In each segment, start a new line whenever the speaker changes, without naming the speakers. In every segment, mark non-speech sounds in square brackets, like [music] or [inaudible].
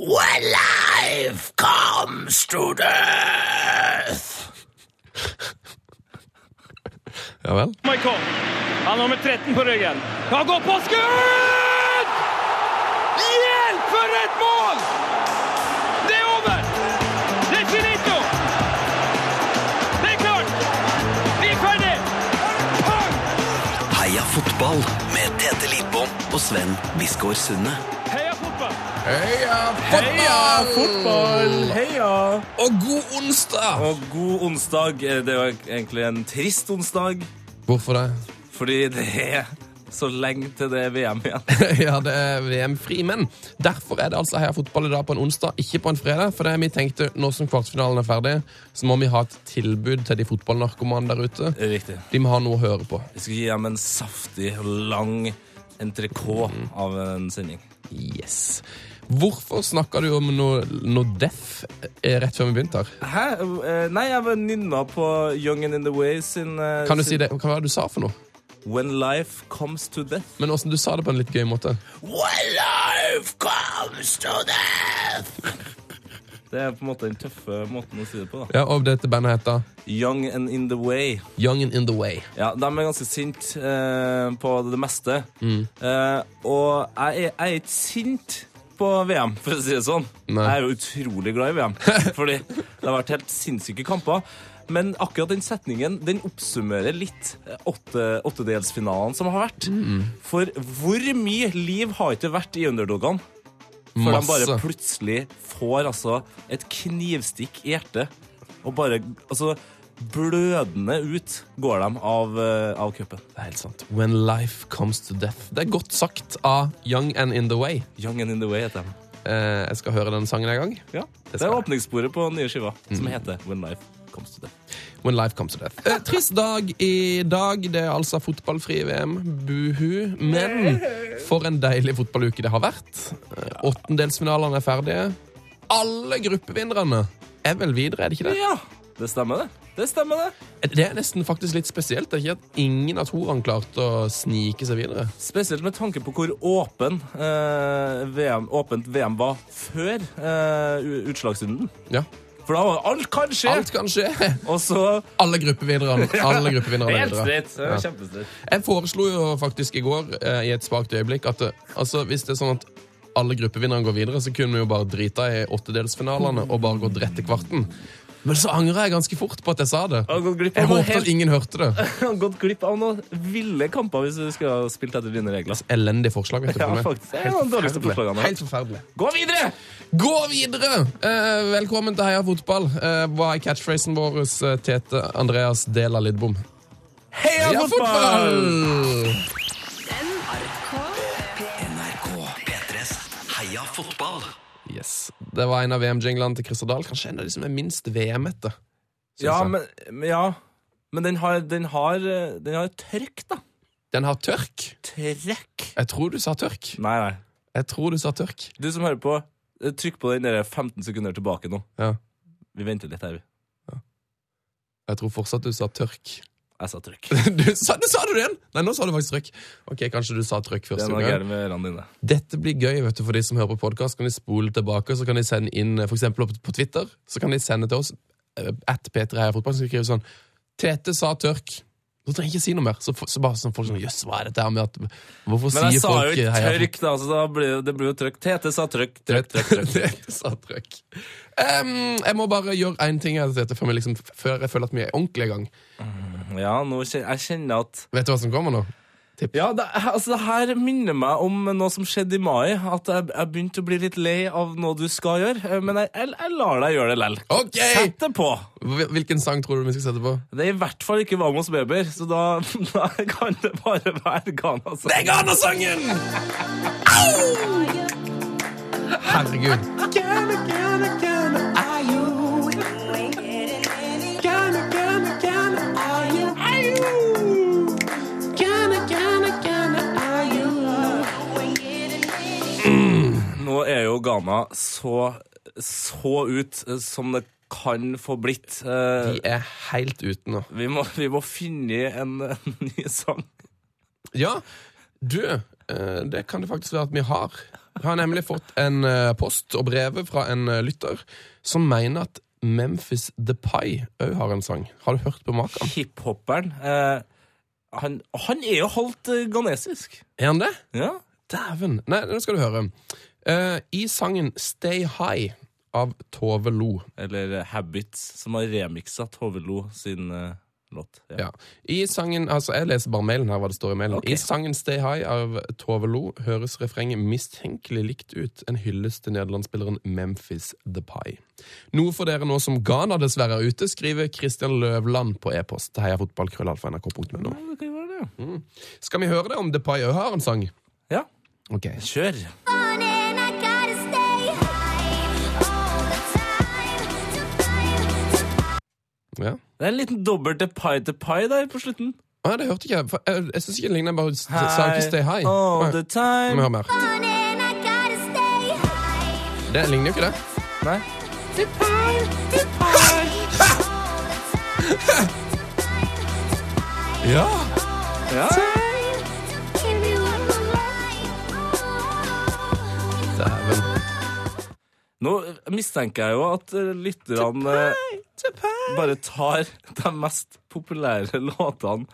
When life comes to death.
Ja vel?
Michael. Han har nummer 13 på ryggen. Han går på skudd! Hjelp, for et mål! Det er over! Det er finito! Det er klart! Vi er ferdig!
Heia fotball med Tete Lidbom og Sven Biskår Sunde.
Heia fotball!
Heia
fotball! Heia!
Og god onsdag!
Og god onsdag. Det jo egentlig en trist onsdag,
Hvorfor det?
fordi det er så lenge til det er VM igjen. [laughs]
ja, det er VM-fri, men derfor er det altså Heia fotball i dag på en onsdag, ikke på en fredag. For det vi tenkte, nå som kvartfinalen er ferdig, så må vi ha et tilbud til de fotballnarkomane der ute.
Riktig.
De må ha noe å høre på.
Vi skal gi dem en saftig lang entrecôte av en sending.
Yes. Hvorfor snakka du om noe, noe deaf eh, rett før vi begynte her?
Hæ? Eh, Nei, jeg var nynna på Young and in the Way sin eh,
Kan du
sin
si det? Hva var det du sa for noe?
When life comes to death.
Men åssen du sa det på en litt gøy måte.
When life comes to death.
Det er på en måte den tøffe måten å si det på. da
Ja, Og dette bandet heter
Young and in the Way.
Young and in the Way.
Ja, De er ganske sinte eh, på det meste.
Mm.
Eh, og jeg er, jeg er ikke sint på VM, for å si det sånn.
Nei.
Jeg er jo utrolig glad i VM, [laughs] fordi det har vært helt sinnssyke kamper. Men akkurat den setningen den oppsummerer litt eh, åtte, åttedelsfinalen som har vært.
Mm.
For hvor mye liv har ikke vært i underdogene? For de bare plutselig får altså et knivstikk i hjertet, og bare altså blødende ut går de av, uh, av cupen.
Det er helt sant. When life comes to death. Det er godt sagt av Young and in the Way.
Young and in the way heter de.
Eh, jeg skal høre den sangen en gang.
Ja,
Det
det er åpningssporet på nye skiva, som
Mm.
heter When Life Comes to Death.
When life comes to death. Eh, trist dag i dag. Det er altså fotballfri VM. Buhu. Men for en deilig fotballuke det har vært. Eh, Åttendelsfinalene er ferdige. Alle gruppevinnerne er vel videre, er det ikke det?
Ja, det stemmer det. Det stemmer det.
Det er nesten faktisk litt spesielt. Det er ikke at ingen av toerne klarte å snike seg videre.
Spesielt med tanke på hvor åpen, eh, VM, åpent VM var før eh, utslagsrunden.
Ja.
For da var alt kan skje!
Alt kan skje.
Og så
Alle gruppevinnerne [laughs] alle gruppevinnerne er
Helt stritt.
Ja. Jeg foreslo jo faktisk i går, eh, i et svakt øyeblikk, at altså, hvis det er sånn at alle gruppevinnerne går videre, så kunne vi jo bare drita i åttedelsfinalene og bare gått rett til kvarten. Men så angrer jeg ganske fort på at jeg sa det.
Jeg
håper at ingen hørte det.
Jeg har gått glipp av noen ville kamper hvis du skulle ha spilt etter dine regler.
Elendig forslag, vet du.
Ja,
for meg.
faktisk. Det er noen dårligste forslagene.
Helt forferdelig.
Gå videre!
Gå videre! Eh, velkommen til Heia fotball. Eh, hva er catchphrasen vår, eh, Tete Andreas Dela Lidbom?
Heia
Heia
fotball!
fotball!
NRK P3s Heia fotball.
Yes. Det var en av VM-jinglene til Christer Dahl. Kanskje en av de som er minst VM-ete.
Ja, ja. men den har, den har, den har tørk, da.
Den har tørk.
Trekk.
Jeg tror du sa tørk.
Nei, nei.
Jeg tror du sa tørk.
Du som hører på, trykk på den der 15 sekunder tilbake nå.
Ja.
Vi venter litt her. vi.
Jeg tror fortsatt du sa tørk.
Jeg sa trykk. [laughs]
Du sa, du sa du det igjen? Nei, nå sa du faktisk trykk. Ok, Kanskje du sa trykk
Det
første
er
gang.
med dine.
Dette blir gøy vet du, for de som hører på podkast. Kan de spole tilbake, så kan de sende inn for eksempel på, på Twitter. Så kan de sende til oss at P3 Heia Fotball. Så skriver sånn Tete sa tørk. Så trenger jeg ikke si noe mer. Så, så bare sånn folk sånn Jøss, hva er dette her med at Hvorfor sier folk
Men jeg sa
folk
jo ikke
Heia
da, så da blir, det- blir jo trøkk. Tete sa trøkk, trøkk, trøkk. trøkk. [laughs]
Tete sa trøkk. Em, jeg må bare gjøre én ting her, Tete, før, liksom, før jeg føler at vi er ordentlig i gang.
Ja, nå kjenner, jeg kjenner at
Vet du hva som kommer nå?
Ja, det, altså, det her minner meg om noe som skjedde i mai. At jeg, jeg begynte å bli litt lei av noe du skal gjøre. eh, Men jeg, jeg, jeg lar deg gjøre det lell.
Ok!
Sett det på!
Hvilken sang tror du vi skal sette på?
Det er i hvert fall ikke Vamos Beber, så da, [laughs] da kan det bare være Ghana-sangen.
Det er Ghana-sangen! Herregud.
Nå er jo Ghana så, så ut som det kan få blitt. Eh,
De er helt ute nå.
Vi må, vi må finne en, en ny sang.
Ja, du, eh, det kan det faktisk være at vi har. Jeg har nemlig fått en eh, post og brev fra en eh, lytter som mener at Memphis Depay òg har en sang. Har du hørt på maken?
Hiphopperen eh, han, han er jo halvt ghanesisk.
Er han det?
Ja.
Dæven. Nei, nå skal du høre. Eh, I sangen Stay High av Tove Lo.
Eller eh, Habits, som har remiksa Tove Lo sin uh, låt.
Ja. I sangen, altså Jeg leser bare mailen her, hva det står i mailen.
Okay.
I sangen Stay High av Tove Lo høres refrenget mistenkelig likt ut. En hyllest til nederlandsspilleren Memphis Depay. Noe for dere nå som Ghana dessverre er ute, skriver Christian Løvland på e-post Heia heiafotballkrøllalfa.nrk.no.
Ja.
Mm. Skal vi høre det om Depay òg har en sang?
Ja,
Okay.
kjør.
Ja.
Det er en liten dobbel til pie til pie der på slutten.
Ah, det hørte ikke jeg. For Jeg, jeg syns ikke det ligner. Bare s- sa ikke Stay High.
all
Nei,
the
Må vi
time.
mer. Det ligner jo ikke det.
Nei.
Ja.
pie, to pie. ja. ja.
Dæven.
Nå mistenker jeg jo at eh, lytterne eh, bare tar de mest populære låtene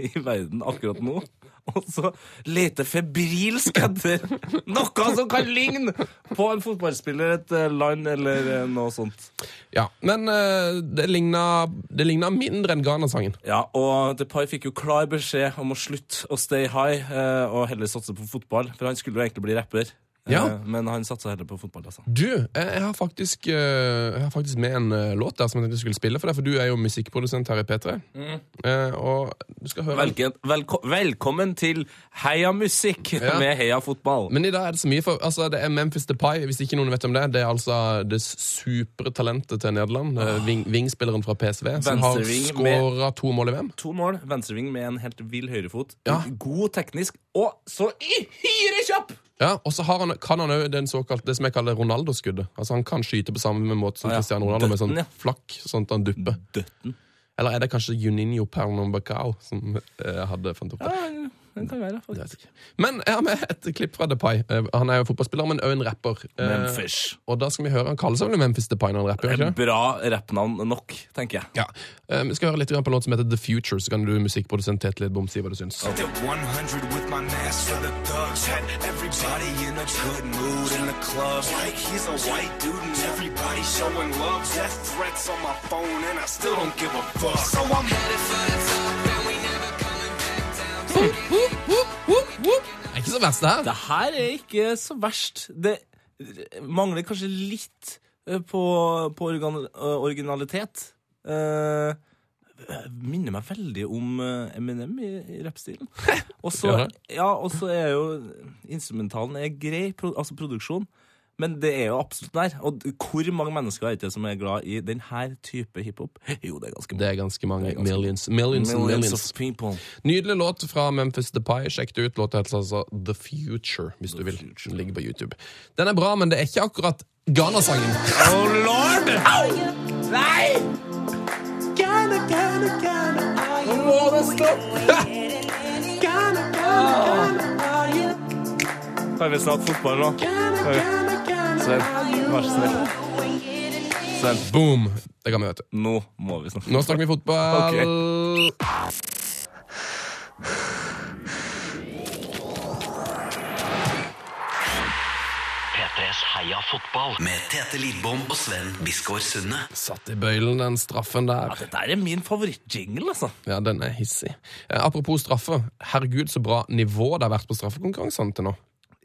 i verden akkurat nå, og så leter febrilsk etter noe som kan ligne på en fotballspiller, et eh, land eller eh, noe sånt.
Ja, men eh, det ligna, det ligna mindre enn Ghana-sangen.
Ja, og Depay fikk jo klar beskjed om å slutte å stay high eh, og heller satse på fotball, for han skulle jo egentlig bli rapper.
Ja.
Eh, Men han satsa heller på fotball, altså.
Du, jeg, jeg, har faktisk, eh, jeg har faktisk med en eh, låt der som jeg tenkte jeg skulle spille for deg, for du er jo musikkprodusent her i P3. Mm. og du skal høre
Velken, velko, velkommen til Heia musikk
Ja. [laughs]
med Heia fotball.
Men i dag er det så mye, for altså, det er Memphis Depay, hvis ikke noen vet om det. Det er altså det supre talentet til Nederland. Oh. Wing-spilleren fra PSV, som har skåra to mål i VM.
To mål, venstreving med en helt vill høyrefot.
Ja.
God teknisk, og så i hyre kjapp!
Ja, Og så har han, kan han òg det som jeg kaller Ronaldo-skuddet. Altså Han kan skyte på samme måte som
Ah, ja.
Cristiano Ronaldo, med sånn
ja.
flakk, sånn at han dupper.
Døtten.
Eller er det kanskje Juninho Pernambacao som eh, hadde funnet opp det?
Ja, den kan være, faktisk.
Men jeg har med et klipp fra Depay. Eh, Han er jo fotballspiller, men òg en rapper. Eh,
Memphis.
Og da skal vi høre Han kaller seg vel Memphis Depay når han rapper? Ikke?
bra rappnavn nok, tenker jeg.
Ja. Eh, Vi skal høre litt på en låt som heter The Future, så kan du musikkprodusent Tete Lidbom si hva du syns.
Did
Det er ikke så verst, det her.
Det her er ikke så verst. Det mangler kanskje litt eh, på, på eh, originalitet. Uh, minner meg veldig om Eminem i, i rappstilen. [laughs] Og så ja, og så er jo instrumentalen er grei, pro, altså produksjon. Men det er jo absolutt der. Og hvor mange mennesker er det som er glad i denne type hiphop? Jo, det er ganske
Det er ganske mange.
Er ganske-
Millions. Millions,
Millions
millions.
of people.
Nydelig låt fra Memphis Depay. Sjekk det ut. Låta heter altså The Future, hvis du vil. Den ligger på YouTube. Den er bra, men det er ikke akkurat Ghana-sangen.
Oh lord! Nei! Nå må det you Kan vi snakke fotball nå? Ghana, vi? Sven, vær så snill. Sven,
Boom! Det kan vi, vet du.
nå må vi snakke.
Nå snakker vi fotball.
P3s Heia fotball med Tete Lidbom og Sven Biskår Sunde.
Satt i bøylen, den straffen der.
Dette er min favorittjingle, altså.
Ja, den er hissig. Eh, apropos straffe. Herregud, så bra nivå det har vært på straffekonkurransene til nå.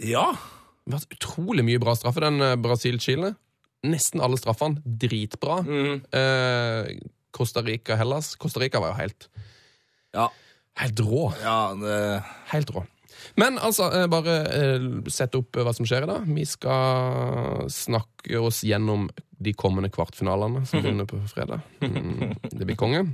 Ja.
Har vært utrolig mye bra straffe. Den eh, Brasil-Chile. Nesten alle straffene dritbra. Eh, Costa Rica-Hellas. Costa Rica var jo helt,
Ja.
helt rå.
ja det...
Helt rå. Men altså, eh, bare eh, sette opp hva som skjer i dag. Vi skal snakke oss gjennom de kommende kvartfinalene som [laughs] begynner på fredag. Mm, det blir konge.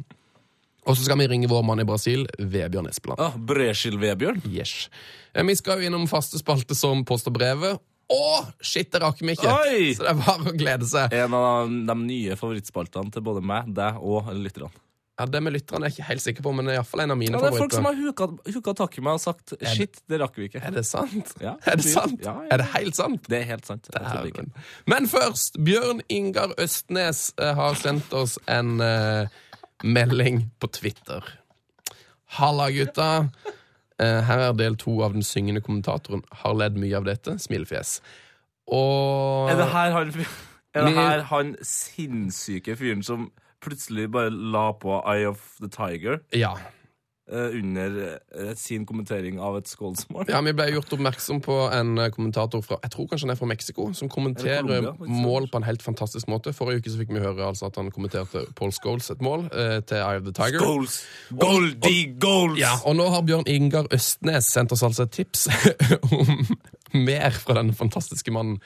Og så skal vi ringe vår mann i Brasil, Vebjørn Espeland.
Ah, Breskild-Vebjørn.
Yes. Eh, Vi skal jo innom faste spalte som Post og brevet. Å, shit, det rakk vi ikke!
Oi!
Så det er bare å glede seg.
En av de nye favorittspaltene til både meg, deg og lytterne.
Ja, Det med lytterne er jeg ikke helt sikker på, men det er iallfall en av mine
Ja, det er folk som har huka, huka tak i meg og sagt shit, det rakk vi ikke.
Er det sant?
Ja,
er det sant?
ja.
Er det helt sant?
Det er helt sant. Det
er. Men først, Bjørn Ingar Østnes eh, har sendt oss en eh, melding på Twitter. Halla, gutta. Eh, her er del to av den syngende kommentatoren. Har ledd mye av dette. Smilefjes. Og
Er det her han, er det her han sinnssyke fyren som plutselig bare la på Eye of the Tiger
Ja.
Eh, under eh, sin kommentering av et skålsmål?
ja. Vi ble gjort oppmerksom på en eh, kommentator fra Jeg tror kanskje han er fra Mexico, som kommenterer
Columbia,
mål på en helt fantastisk måte. Forrige uke så fikk vi høre altså at han kommenterte Paul Scholes et mål eh, til Eye of the Tiger.
Scholes! Goldie goals!
Ja, og nå har Bjørn Ingar Østnes sendt oss altså et tips [laughs] om mer fra denne fantastiske mannen.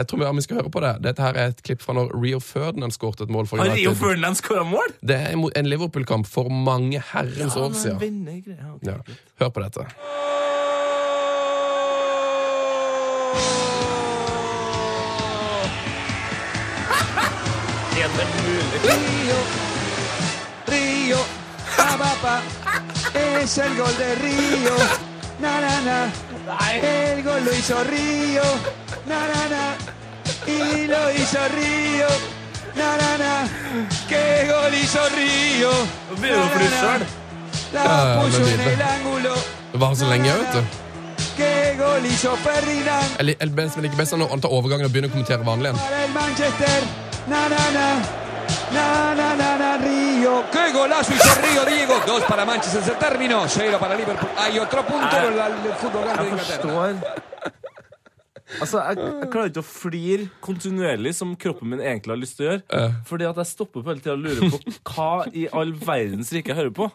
Jeg tror vi- vi skal høre på det. Dette her er et klipp fra når Rio Ferdinand skåret et mål for
Har Rio
United.
Ferdinand skåra mål?
Det er en Liverpool-kamp for mange herrens år siden.
Venner,
Ja. Hør på dette.
Rio, Rio, ba, ba, ba. Es el gol de Rio. Na, na, na. El gol lo hizo Río. Na, na, na. Y lo hizo Río. Na, na, na. ¡Qué gol hizo Río!
Begynner du å fly sjøl.
La
Ah,
puso en el ángulo.
Det var så lenge, vet du. Jeg liker best når han tar overgangen og begynner å kommentere vanlig igjen.
Na, na, na. Na, Río. ¡Qué golazo hizo Río, Diego! Dos para Manchester, se terminó. Cero para Liverpool. Hay otro punto en el fútbol grande de Inglaterra.
Altså, jeg, jeg klarer ikke å flire kontinuerlig, som kroppen min egentlig har lyst til å gjøre. Fordi at jeg stopper på hele tida og lurer på [laughs] hva i all verdens rike jeg hører på.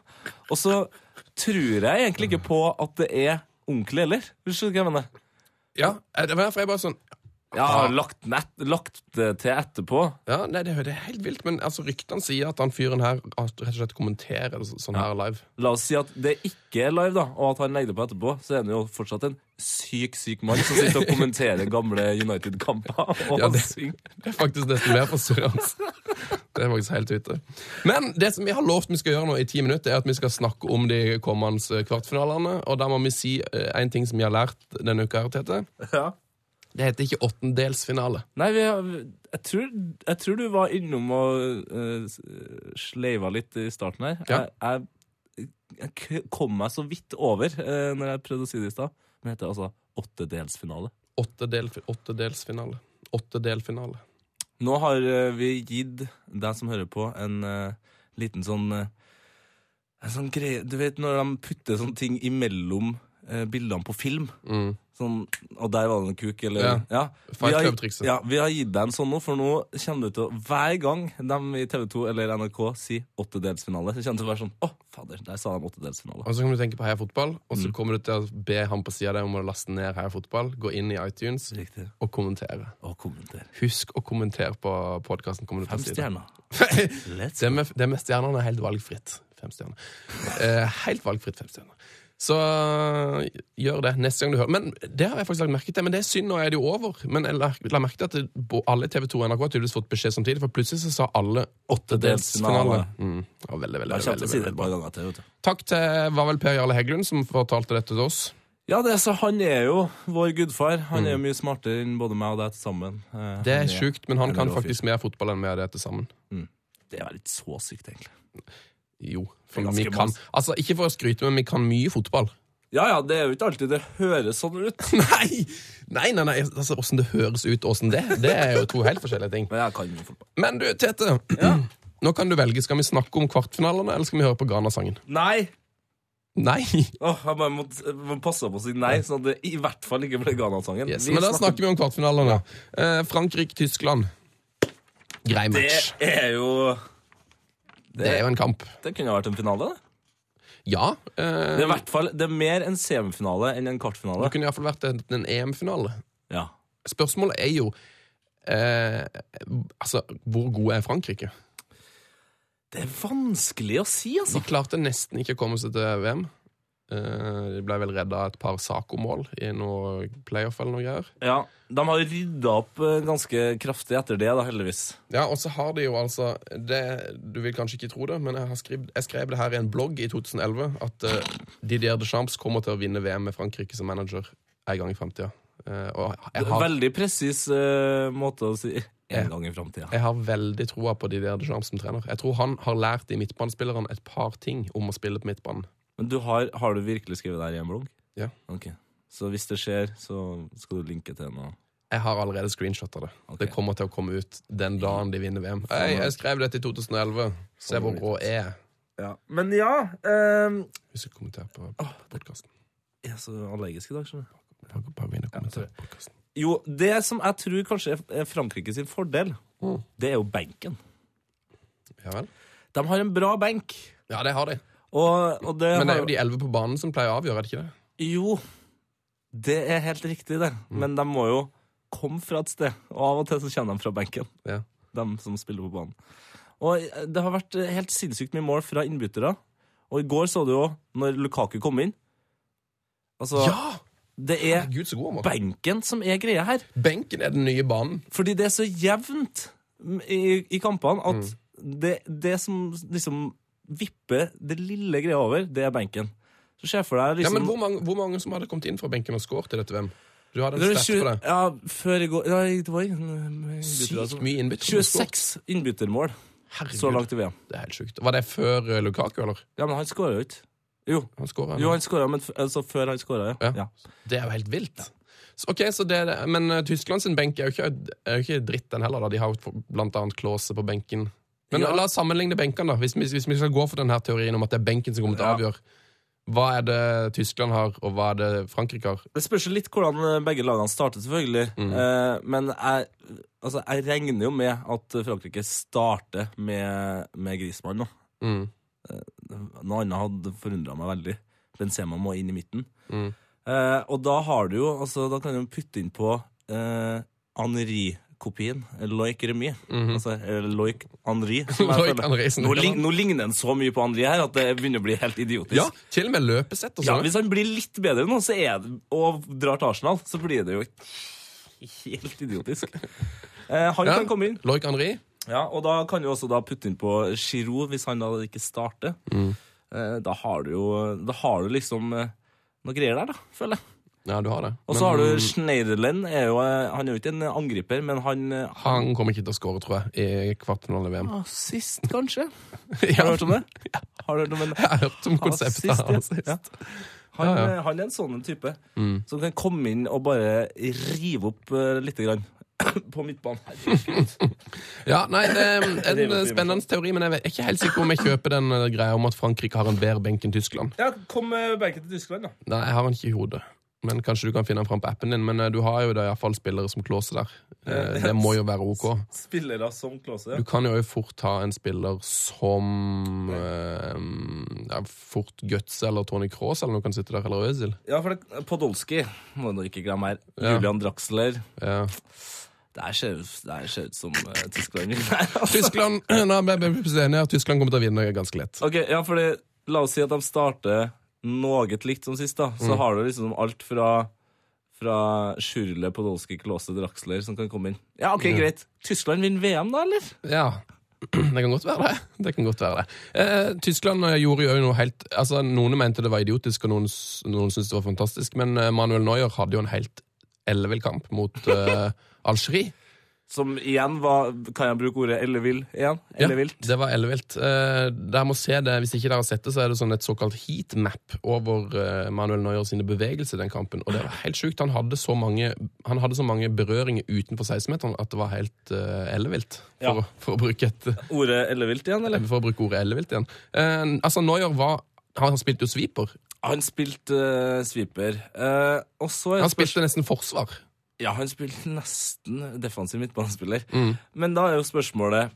Og så tror jeg egentlig ikke på at det er onkel heller. Du skjønner hva jeg mener?
Ja, eh, det var derfor jeg bare sånn
Har lagt, nett, lagt det til etterpå.
Ja, nei, det, det er helt vilt, men altså, ryktene sier at han fyren her rett og slett kommenterer det sånn her live.
La oss si at det ikke er live, da, og at han legger det på etterpå, så er han jo fortsatt en syk, syk mann som sitter og kommenterer gamle United-kamper. Og [laughs]
Ja, det-
synger.
Det er faktisk nesten mer forstyrrende. Det er faktisk helt ute. Men det som vi har lovt vi skal gjøre nå i ti minutter, er at vi skal snakke om de kommende kvartfinalene. Og da må vi si én ting som vi har lært denne uka, her, Tete.
Ja.
Det heter ikke åttendelsfinale.
Nei, vi har, jeg, tror, jeg tror du var innom og uh, sleiva litt i starten her.
Ja.
Jeg, jeg, jeg kom meg så vidt over uh, når jeg prøvde å si det i stad. Men det heter altså åttedelsfinale.
Åttedelsfinale. Åttedelfinale.
Nå har uh, vi gitt deg som hører på, en uh, liten sånn En sånn greie Du vet når de putter sånne ting imellom bildene på film?
Mm.
Sånn, og der var det en kuk, eller
Ja.
Vi har- Ja, vi har gitt deg en sånn nå, for nå kommer du til å Hver gang de i TV 2 eller NRK sier åttedelsfinale, så kommer det til å være sånn Å, fader, der sa de åttedelsfinale.
Og så kan du tenke på Heia Fotball, og
Mm.
så kommer du til å be han på sida av deg om å laste ned Heia Fotball, gå inn i iTunes
Riktig.
og kommentere.
Og kommenter.
Husk å kommentere på podkasten.
Fem stjerner. [laughs]
Det med, det med stjernene er helt valgfritt. Fem stjerner. Eh, helt valgfritt fem stjerner. Så øh, gjør det neste gang du hører. Men det har jeg faktisk lagt merke til. Men det er synd, nå er det jo over. Men jeg la, la merke til at det, alle TV 2 og NRK har tydeligvis fått beskjed samtidig, for plutselig så sa alle åttedelsfinale. Mm. Det var veldig, veldig, veldig, veldig,
veldig,
bra. Takk til var vel Per Jarle Heggelund som fortalte dette til oss.
Ja, det, så Han er jo vår gudfar. Han er jo mye smartere enn både meg og deg til sammen. Eh,
Mm. Det er sjukt, men han kan faktisk mer fotball enn vi og det til sammen.
Det er ikke så sykt, egentlig.
Jo. For vi kan, altså, ikke for å skryte, men vi kan mye fotball.
Ja ja, det er jo ikke alltid det høres sånn ut. [laughs]
Nei! Nei, nei, nei, altså Åssen det høres ut, åssen det, det er jo to helt forskjellige ting.
Men jeg kan mye fotball.
Men du, Tete. [clears throat] Nå kan du velge. Skal vi snakke om kvartfinalene, eller skal vi høre på Ghana-sangen?
Nei!
Nei!
Åh, jeg må, må passe på å si nei, sånn at det i hvert fall ikke ble Ghana-sangen.
Yes, men da snakker vi om kvartfinalene. Eh, Frankrike-Tyskland. Grei
Det er jo
Det er jo en kamp.
Det kunne vært en finale. det.
Ja.
Det er,
Eh,
i hvert fall, det er mer en semifinale enn en kvartfinale.
det kunne iallfall vært en, en EM-finale.
Ja.
Spørsmålet er jo eh, Altså, hvor gode er Frankrike?
Det er vanskelig å si, altså.
De klarte nesten ikke å komme seg til VM. Eh, De ble vel redda et par Saco-mål i noe playoff eller noe greier.
Ja, De har rydda opp eh, ganske kraftig etter det, da, heldigvis.
Ja, og så har de jo altså det, Du vil kanskje ikke tro det, men jeg, har skrevet, jeg skrev det her i en blogg i 2011 at uh, Didier Deschamps kommer til å vinne VM med Frankrike som manager en gang i framtida. Uh, har,
Veldig presis uh, måte å si en gang i framtida.
jeg har veldig troa på Didier Deschamps som trener. Jeg tror han har lært de midtbanespillerne et par ting om å spille på midtbanen.
Men du har, har du virkelig skrevet det her i en blogg?
Ja.
Ok. Så hvis det skjer, så skal du linke til noe?
Jeg har allerede screenshotta det.
Okay.
Det kommer til å komme ut den dagen de vinner VM. Hei, jeg skrev dette i 2011. Se hvor rå jeg er.
Ja. Men ja um...
Hvis du kommenterer på podkasten.
Jeg er så allergisk i dag, skjønner du.
Bare, bare begynn å kommentere på podcasten.
Jo, det som jeg tror kanskje er Frankrike sin fordel,
Mm.
det er jo benken.
Ja vel?
De har en bra benk.
Ja, det har de.
Og, og det
Men det er jo de elleve på banen som pleier å avgjøre, er det ikke det?
Jo, det er helt riktig, det.
Mm.
Men de må jo komme fra et sted. Og av og til så kjenner de fra benken,
Ja.
de som spiller på banen. Og det har vært helt sinnssykt mye mål fra innbyttere. Og i går så du jo når Lukaku kom inn. Altså,
Ja!
det er
Gud, god
benken som er greia her.
Benken er den nye banen.
Fordi det er så jevnt i, i kampene at
Mm.
det, det som liksom vipper det lille greia over, det er benken. Så for deg
Ja,
liksom
men hvor mange, hvor mange som hadde kommet inn fra benken og skåret i dette VM? Du hadde en stat på det.
Ja, før i går ja, Det var altså.
Sykt mye innbytter. som har skåret.
26 innbyttermål
Herregud.
så langt i VM.
Det er helt sjukt. Var det før eh, Lukaku, eller?
Ja, men han skåra jo ikke. Jo,
Han skåret,
jo han skåra, men altså før han skåra, ja.
Ja.
ja.
Det er jo helt vilt. Så, ok, så det. Men uh, Tyskland sin benk er jo ikke, er jo ikke dritt, den heller. da. De har blant annet Klause på benken. Men
Ja.
la oss sammenligne benkene, da. Hvis, vi- hvis vi skal gå for denne teorien om at det er benken som kommer til å avgjøre. Hva er det Tyskland har, og hva er det Frankrike har?
Det spørs litt hvordan eh, begge lagene starter, selvfølgelig.
Mm.
Eh, men jeg, altså, jeg regner jo med at Frankrike starter med, med Griezmann.
Mm.
Noe annet hadde forundra meg veldig. Benzema må inn i midten.
Mm.
Eh, og da har du jo altså, Da kan du putte inn på eh, Henri-kopien. Loic Remy. Altså eh, Loic Henri. som [laughs] nå, lig, nå ligner han så mye på Henri her at det begynner å bli helt idiotisk.
Ja, til og med løpesett og
Ja,
sånn.
hvis han blir litt bedre nå, så det, og drar til Arsenal, så blir det jo helt idiotisk. Eh, han
Ja.
kan komme inn.
Loic Henri.
Ja, og da kan du også putte inn på Giroud hvis han da ikke starter. Eh, da har du jo Da har du liksom eh, noe greier der, da, føler jeg.
Ja, du har det.
Og så har du Schneiderlin. Er jo, eh, han er jo ikke en angriper, men han eh,
Han kommer ikke til å skåre, tror jeg, i kvartfinalen i VM.
Assist, kanskje? [laughs]
Ja,
Har du hørt om det? [laughs] Har du hørt om en
Jeg har hørt om konseptet.
Assist,
av assist.
ja. Han,
Ja, ja.
eh, han er en sånn type som kan komme inn og bare rive opp uh, lite grann [coughs] på midtbanen. [laughs]
Ja, nei, det er en spennende teori, men jeg er ikke helt sikker om jeg kjøper den greia om at Frankrike har en bedre benk enn Tyskland.
Ja, kom med benken til Tyskland, da.
Nei, jeg har den ikke i hodet. Men kanskje du kan finne den fram på appen din. Men eh, du har jo da iallfall spillere som Klåse der. Eh, Det må jo være OK. [laughs]
Spillere som Klause.
Du kan jo fort ha en spiller som eh, ja, Fort Guts eller Tony Cross eller noe kan sitte der, eller Øzil.
Ja, for det, Podolski må du ikke glemme her.
Ja.
Julian Draxler.
Ja.
Det ser ut som uh, Tyskland vinner. Altså.
Tyskland [clears throat] Nei, jeg plutselig enig. Tyskland kommer til å vinne ganske lett.
Ok, ja, fordi La oss si at de starter noe likt som sist. da Så har du liksom alt fra Fra Sjurle, Podolsky, Klåse, Draxler som kan komme inn. Ja, ok, greit. Tyskland vinner VM, da, eller?
Ja. [clears throat] Det kan godt være det. Det kan godt være det. Eh, Tyskland eh, gjorde jo noe helt Altså, Noen mente det var idiotisk, og noen, noen syntes det var fantastisk. Men eh, Manuel Neuer hadde jo en helt ellevill kamp mot eh, [laughs] Algerie.
Som igjen var Kan jeg bruke ordet ellevill igjen? Ellevilt?
det var ellevilt. Uh, dere må se det, Hvis ikke dere har sett det, så er det sånn et såkalt heatmap over uh, Manuel Neuer sine bevegelser i den kampen. Og det var helt sjukt. Han hadde så mange, han hadde så mange berøringer utenfor 16-meteren at det var helt uh, ellevilt. For,
Ja.
å- for, å bruke et,
Ordet ellevilt igjen, eller?
for å bruke ordet ellevilt igjen. Uh, altså, Neuer var Han spilte jo sweeper.
Han spilte uh, sweeper. Uh, og så
Han spilte nesten forsvar.
Ja, han spilte nesten defensiv midtbanespiller.
Mm.
Men da er jo spørsmålet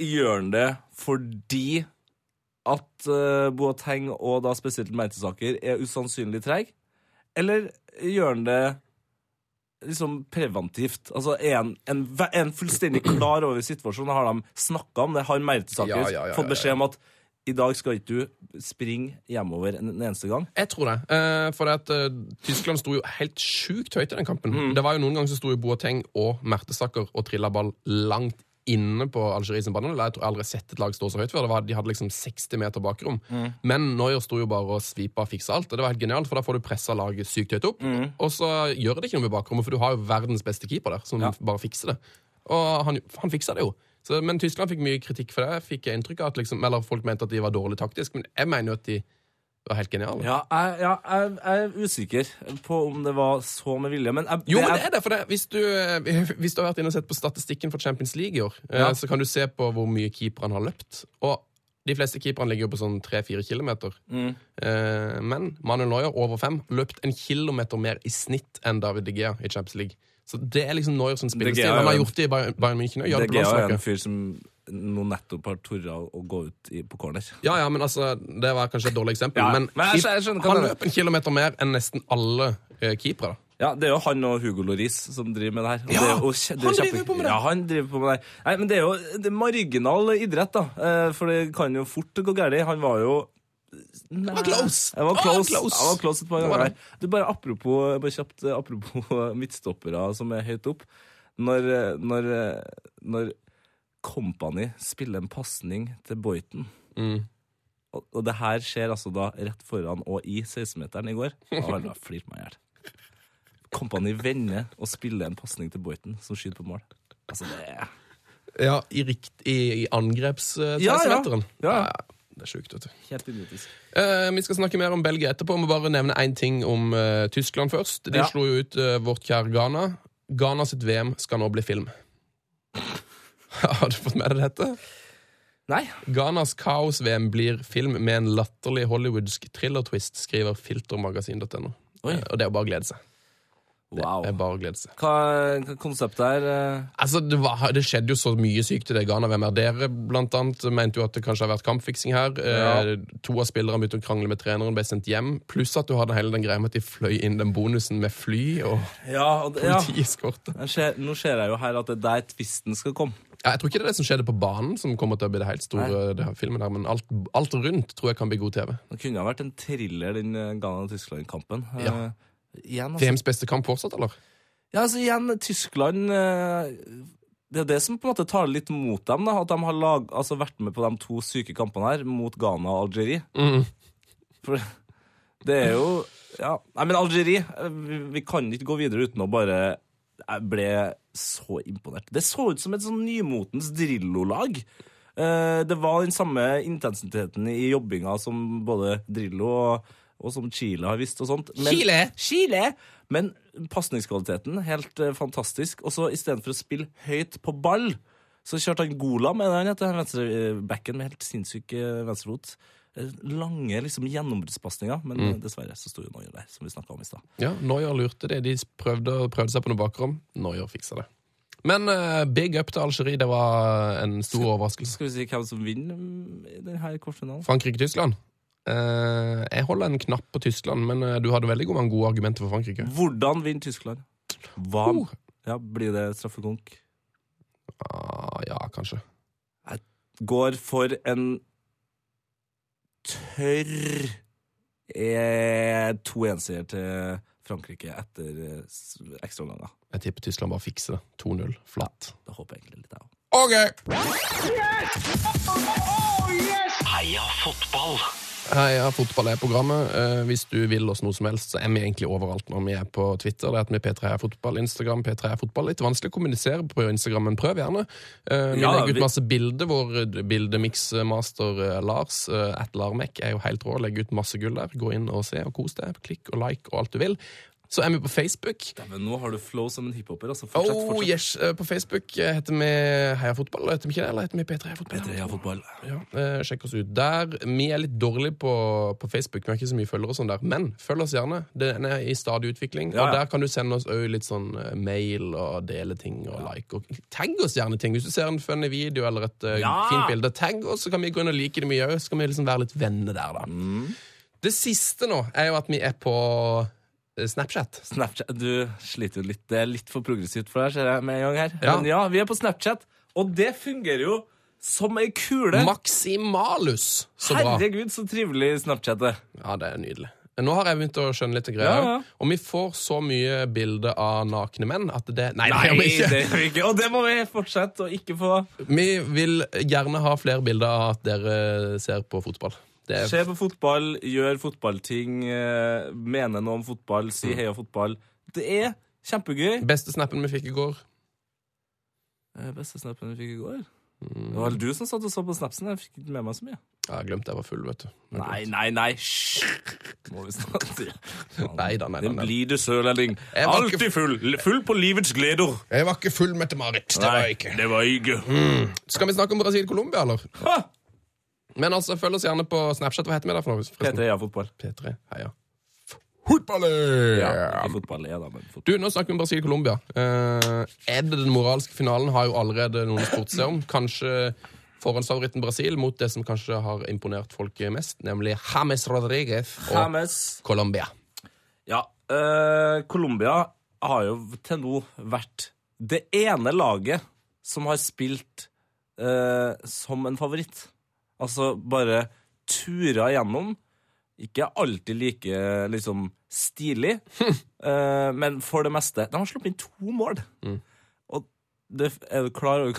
Gjør han det fordi at uh, Boateng og da spesielt Mertesaker er usannsynlig treg? Eller gjør han det liksom preventivt? Altså Er han en, fullstendig klar over situasjonen? Har de snakka om det? Har Mertesaker
Ja, ja, ja,
fått beskjed om at i dag skal ikke du springe hjemover en, en eneste gang.
Jeg tror det. Eh, for at eh, Tyskland sto jo helt sjukt høyt i den kampen. Det var jo Noen ganger så sto jo Boateng og Mertesaker og trilla ball langt inne på Algerie sin banehalvdel. Jeg tror jeg aldri har sett et lag stå så høyt før. Var, de hadde liksom 60 meter bakrom. Men Noyer sto jo bare og svipa og fiksa alt. Og det var helt genialt, for da får du pressa laget sykt høyt opp. Og så gjør det ikke noe med bakrommet, for du har jo verdens beste keeper der, som
Ja.
bare fikser det. Og han, han fiksa det jo. Så, men Tyskland fikk mye kritikk for det. Fikk jeg inntrykk av at liksom, Eller folk mente at de var dårlig taktisk, men jeg mener jo at de var helt geniale.
Ja, jeg, ja, jeg, jeg er usikker på om det var så med vilje, men jeg,
Jo, men det er det, for det. Hvis du, [laughs] hvis du har vært inne og sett på statistikken for Champions League i år, eh,
Ja.
så kan du se på hvor mye keeperne har løpt. Og de fleste keeperne ligger jo på sånn 3-4 kilometer.
Mm.
Eh, men Manuel Neuer, over fem, løpt en kilometer mer i snitt enn David De Gea i Champions League. Så det er liksom Neuer sin
spiller
spillestil.
Er
Han har gjort det i Bayern München.
Det er en fyr som nå nettopp har tort å gå ut i, på corner.
Ja, ja, men altså, Det var kanskje et dårlig eksempel.
Ja,
men
men jeg jeg skjønner
han løp en kilometer mer enn nesten alle eh, keepere.
Ja, Det er jo han og Hugo Loris som driver med det her.
Ja,
det jo det
han driver på med det.
Ja, han driver på med det. Nei, men det er jo det er marginal idrett, da. Eh, For det kan jo fort gå galt. Han var jo Nei,
var close.
Det var
close, var
close. Var close et par ganger.
det.
Du, bare apropos, bare kjapt, eh, apropos [laughs] midtstoppere som er høyt opp. Når, eh, når, eh, når Company spiller en pasning til Boyton
Mm.
og, og det her skjer altså da rett foran og i 16-meteren i går. Da flirt meg i hjel. Company vender og spiller en pasning til Boyton, som skyter på mål. Altså, det er
Ja, i, rikt, i, i angreps uh,
Ja, ja. Ja.
Det er sjukt, vet du.
helt idiotisk.
Eh, vi skal snakke mer om Belgia etterpå. Vi må bare nevne én ting om eh, Tyskland først. De
Ja.
slo jo ut eh, vårt kjære Ghana. Ghana sitt VM skal nå bli film. [laughs] Har du fått med deg dette?
Nei.
Ghanas kaos-VM blir film med en latterlig hollywoodsk thriller-twist, skriver filtermagasin.no. Eh, Og det er jo bare å glede seg. Det er bare å glede seg.
Hva hva konseptet er eh,
Altså, det, var, det skjedde jo så mye sykt i det Ghana. Hvem er dere, blant annet? Mente jo at det kanskje har vært kampfiksing her. Eh, to av spillerne begynte å krangle med treneren, ble sendt hjem. Pluss at du hadde hele den greia med at de fløy inn den bonusen med fly, og
Ja, det, ja.
politieskorte.
Nå ser jeg jo her at det er der tvisten skal komme.
Ja, jeg tror ikke det er det som skjedde på banen, som kommer til å bli det helt store det her filmen her, men alt, alt rundt tror jeg kan bli god TV.
Det kunne ha vært en thriller, den eh, Ghana-Tyskland-kampen.
Ja.
Igjen, altså.
VMs beste kamp fortsatt, eller?
Ja, altså igjen, Tyskland eh, Det er det som på en måte taler litt mot dem. da, At de har lag, altså vært med på de to syke kampene her mot Ghana og Algerie.
Mm.
For det er jo ja, Nei, men Algerie eh, vi, vi kan ikke gå videre uten å bare Jeg ble så imponert. Det så ut som et sånn nymotens Drillo-lag. Eh, det var den samme intensiteten i jobbinga som både Drillo og, og som Chile har visst. og sånt. Men,
Chile?
Chile! Men pasningskvaliteten, helt eh, fantastisk. Og så istedenfor å spille høyt på ball, så kjørte han Gola med den etter venstrebacken med helt sinnssyk eh, venstrefot. Eh, Lange liksom gjennombruddspasninger, men eh, dessverre så sto jo Neuer der, som vi snakka om i stad.
Ja, Noyer lurte det. De prøvde, prøvde seg på noe bakrom. Noyer fiksa det. Men eh, big up til Algerie. Det var en stor overraskelse.
Skal vi si hvem som vinner mm, i denne kvartfinalen?
Frankrike-Tyskland. Eh, jeg holder en knapp på Tyskland, men eh, du hadde veldig mange gode argumenter for Frankrike.
Hvordan vinner Tyskland? Hva
Oh.
ja, Blir det straffekonk?
Ah, ja, kanskje.
Går for en tørr eh, 2-1-seier til Frankrike etter eh, ekstraomganger.
Jeg tipper Tyskland bare fikser det. 2-0. Flatt.
Det håper jeg egentlig litt, jeg òg.
OK!
Heia fotball!
Heia fotball er programmet. Eh, hvis du vil oss noe som helst, så er vi egentlig overalt når vi er på Twitter. Det er at vi er P3 er fotball, Instagram P3 er fotball. Litt vanskelig å kommunisere på Instagram, men prøv gjerne. Eh, vi
Ja,
legger ut masse bilder. Vår bildemixmaster eh, Lars eh, at Larmek er jo helt rå. Legger ut masse gull der. Gå inn og se og kos deg. Klikk og like og alt du vil. Så er vi på Facebook.
Men nå har du flow som en hiphoper. Altså. Fortsett,
Oh,
fortsett.
yes. Eh, På Facebook eh, heter vi Heia Fotball, heter vi ikke det? Eller heter vi P3 Heia Fotball?
P3 Heia Fotball.
Ja, eh, sjekk oss ut der. Vi er litt dårlige på, på Facebook, vi har ikke så mye følgere og sånn der. Men følg oss gjerne. Den er i stadig utvikling.
Ja,
Og der kan du sende oss òg litt sånn mail og dele ting og like. Og tagg oss gjerne ting. Hvis du ser en funny video eller et
Ja!
fint bilde, tagg oss, så kan vi gå inn og like det mye òg. Så kan vi liksom være litt venner der, da.
Mm.
Det siste nå er jo at vi er på Snapchat.
Snapchat, Du sliter jo litt. Det er litt for progressivt for deg, ser jeg med en gang her.
Ja.
Men ja, vi er på Snapchat, og det fungerer jo som ei kule.
Maximalus! Så bra.
Herregud, så trivelig Snapchat er.
Ja, det er nydelig. Nå har jeg begynt å skjønne litt greier.
Ja, ja.
Og vi får så mye bilder av nakne menn at det Nei, det
Nei,
gjør vi
det vi ikke. Og det må vi fortsette å ikke få.
Vi vil gjerne ha flere bilder av at dere ser på fotball. Det
Se på fotball, gjør fotballting, eh, mene noe om fotball,
Mm.
si heia fotball. Det er kjempegøy.
beste snappen vi fikk i går.
Eh, Beste snappen vi fikk i går.
Mm.
Det var vel du som satt og så på snapsen. Jeg fikk ikke med meg så mye.
Ja, jeg glemte jeg var full, vet du.
Nei, nei, nei. Hysj! Må vi snart si. [laughs]
Nei da, nei da,
Den blide sørlending.
Ikke-
Alltid full. Full på livets gleder.
Jeg var ikke full, Mette-Marit. Det var jeg ikke.
det var jeg ikke.
Skal vi snakke om Brasil-Colombia, eller?
Ha!
Men altså, følg oss gjerne på Snapchat. Hva heter vi der for noe?
P3 ja, fotball.
P3. Heia. Fotballer!
Ja, fotball er da, men fotball.
Du, nå snakker vi om Brasil-Colombia. Eh, er det den moralske finalen? Har jo allerede noen spurt seg om. Kanskje forhåndsfavoritten Brasil mot det som kanskje har imponert folk mest, nemlig James Rodriguez og
James.
Colombia.
Ja, eh, Colombia har jo til nå vært det ene laget som har spilt eh, som en favoritt. Altså bare tura gjennom. Ikke alltid like liksom stilig, [laughs] eh, men for det meste. De har sluppet inn to mål. Og det, er du klar over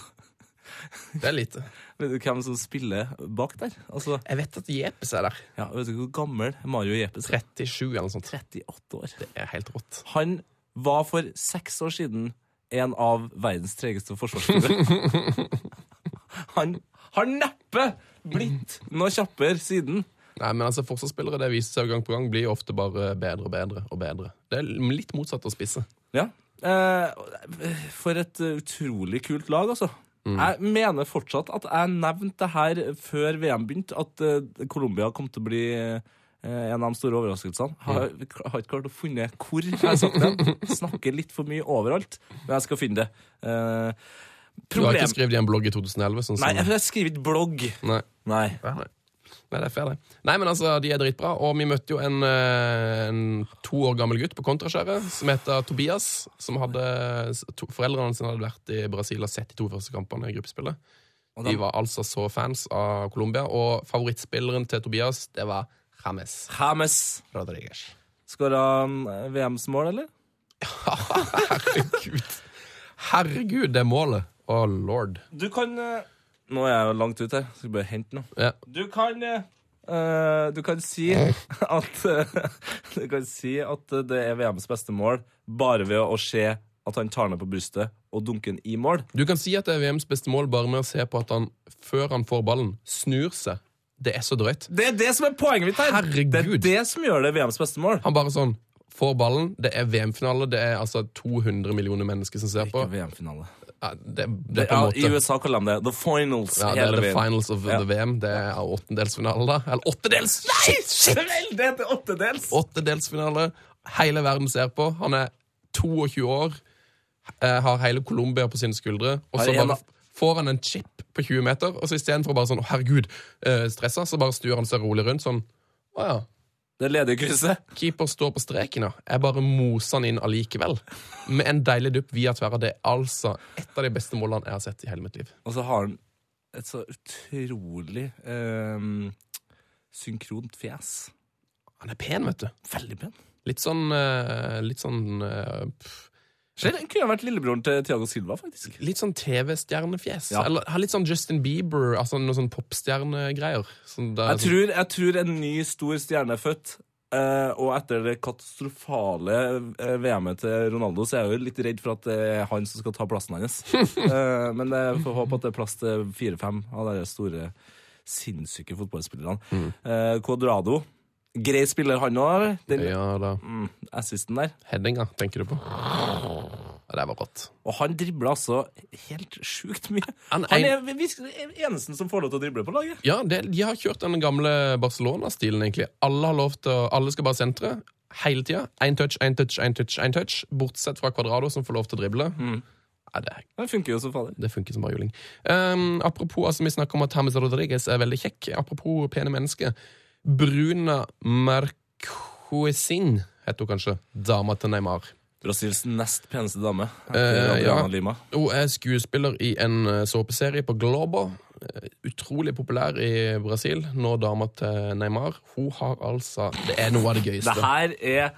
Det er lite. [laughs]
vet du hvem som spiller bak der? Altså,
Jeg vet at Jepes er der.
ja, vet du hvor gammel Mario Jepes er?
37 eller noe sånt.
38 år.
Det er helt rått.
Han var for seks år siden en av verdens tregeste forsvarsspillere. [laughs] han har neppe blitt noe kjappere siden.
Nei, men altså, Forsvarsspillere det viser seg gang på gang blir ofte bare bedre og bedre. og bedre. Det er litt motsatt å spisse.
Ja. Eh, for et utrolig kult lag, altså. Jeg mener fortsatt at jeg nevnte det her før VM begynte, at eh, Colombia kom til å bli eh, en av de store overraskelsene. Har, har ikke klart å finne hvor jeg har sagt den. Snakker litt for mye overalt, men jeg skal finne det. Eh,
Du har ikke skrevet i en blogg i 2011? Sånn.
Nei, jeg har skrevet blogg.
Nei.
Nei.
Nei. Nei, det er fair, det. Nei, men altså, De er dritbra. Og vi møtte jo en, eh, en to år gammel gutt på kontraskjæret som heter Tobias. som hadde, to, Foreldrene sine hadde vært i Brasil og sett de to første kampene i gruppespillet. De var altså så fans av Colombia. Og favorittspilleren til Tobias, det var James
James.
Rodriguez.
Skåra han eh, VMs mål, eller? [laughs]
Herregud. Herregud, det målet. Å, lord.
Du kan eh, Nå er jeg jo langt ute her. Skal bare hente noe.
Ja.
Du kan eh, eh, Du kan si [laughs] at eh, [laughs] Du kan si at det er VMs beste mål bare ved å se at han tar ned på brystet og dunker den i mål.
Du kan si at det er VMs beste mål bare med å se på at han, før han får ballen, snur seg. Det er så drøyt.
Det er det som er poenget mitt her.
Herregud.
Det er det som gjør det VMs beste mål.
Han bare sånn får ballen. Det er VM-finale. Det er altså 200 millioner mennesker som ser på.
Ikke VM-finale.
Ja, det, det er på
Ja, I USA kaller de det The Finals.
ja, det er the finals of
Ja.
the VM. Det er åttendelsfinale, da. Eller åttedels!
Nei!
Shit,
det heter åttedels.
Åttedelsfinale. Hele verden ser på. Han er 22 år, eh, har hele Colombia på sine skuldre, og så bare får han en chip på 20 meter, og så istedenfor bare sånn 'Å, herregud', eh, stressa, så bare stuer han seg rolig rundt sånn. Å ja.
Det ledige krysset.
Keeper står på streken, ja. Jeg bare moser han inn allikevel. Med en deilig dupp via tverra. Det er altså et av de beste målene jeg har sett i hele mitt liv.
Og så har han et så utrolig ehm, synkront fjes.
Han er pen, vet du.
Veldig pen.
Litt sånn eh, Litt sånn eh, pff,
Han kunne vært lillebroren til Tiago Silva, faktisk.
Litt sånn TV-stjernefjes.
Ja.
Eller har litt sånn Justin Bieber, altså noen sånn popstjernegreier. Sånn
Jeg tror, jeg tror en ny stor stjerne er født. Uh, og etter det katastrofale uh, VM-et til Ronaldo, så er jeg jo litt redd for at det er han som skal ta plassen hans. uh, [laughs] men jeg får håpe at det er plass til fire-fem av de store, sinnssyke fotballspillerne. Mm. Cuadrado. Grei spiller, han òg.
Ja da.
mm, assisten der.
Headinga, tenker du på? Det var rått.
Og han dribler altså helt sjukt mye.
Han
Han
er-
den eneste som får lov til å drible på laget.
Ja, det, de har kjørt den gamle Barcelona-stilen, egentlig. Alle har lov til å, alle skal bare sentre hele tida. Én touch, én touch, én touch, én touch. Bortsett fra Cuadrado, som får lov til å drible. Ja, det,
Det funker jo som fader.
det funker som bare juling. Um, apropos, altså, vi snakker om at James Rodriguez er veldig kjekk. Apropos pene mennesker. Bruna Marquezin heter hun kanskje. Dama til Neymar.
Brasils nest peneste dame.
Eh, ja.
Lima.
Hun er skuespiller i en eh, såpeserie på Globo. utrolig populær i Brasil. Nå dama til Neymar. Hun har altså Det er noe av det gøyeste.
Det her er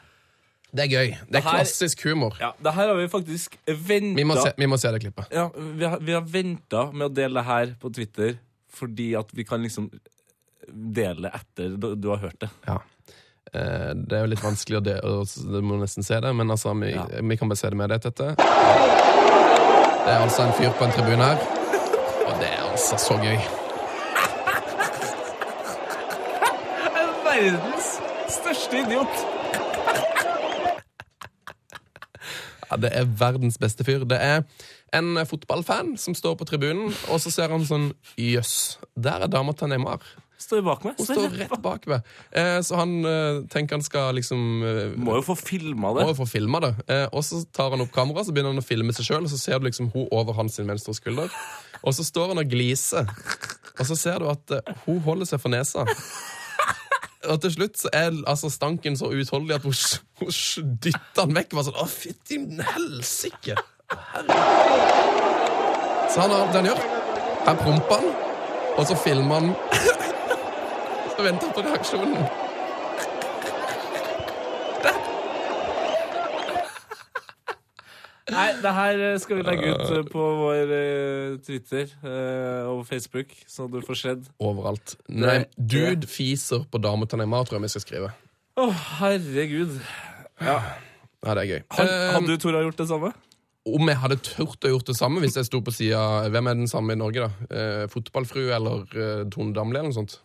Det er gøy. Det er
her-
klassisk humor.
Ja, det her har vi faktisk venta
Vi vi må se det klippet.
Ja, vi har, vi har venta med å dele det her på Twitter fordi at vi kan liksom dele etter du, har hørt det.
Ja. Eh, Det er jo litt vanskelig å dele, Du må nesten se det, men altså, vi,
Ja.
vi kan bare se det med det, Tette. Det er altså en fyr på en tribune her, og det er altså så gøy.
Verdens største idiot!
Ja, det er verdens beste fyr. Det er en fotballfan som står på tribunen, og så ser han sånn Jøss, der er dama til Neymar.
Står bak meg.
Hun står rett bak meg. Eh, så han eh, tenker han skal liksom eh,
Må jo få filma
Må jo få filma det. Eh, og så tar han opp kameraet, så begynner han å filme seg sjøl, og så ser du liksom hun over hans venstre skulder. Og så står han og gliser. Og så ser du at hun holder seg for nesa. Og til slutt så er altså stanken så uutholdelig at hun, hun dytter han vekk. Bare sånn, Å, fytti helsike! Så han har det han gjør. Her promper han, og så filmer han. Så venter han på reaksjonen.
Nei, det her skal vi legge ut eh, på vår eh, Twitter eh, og Facebook, så du får sett.
Overalt. Nei, dude fiser på dama til Neymar, tror jeg vi skal skrive.
Å, herregud. Ja.
Ja, det er gøy.
Had, hadde du, Tora, gjort det samme?
om jeg hadde turt å gjort det samme hvis jeg sto på sida Hvem er den samme i Norge, da? Eh, fotballfrue eller eh, Tone Damli eller noe sånt?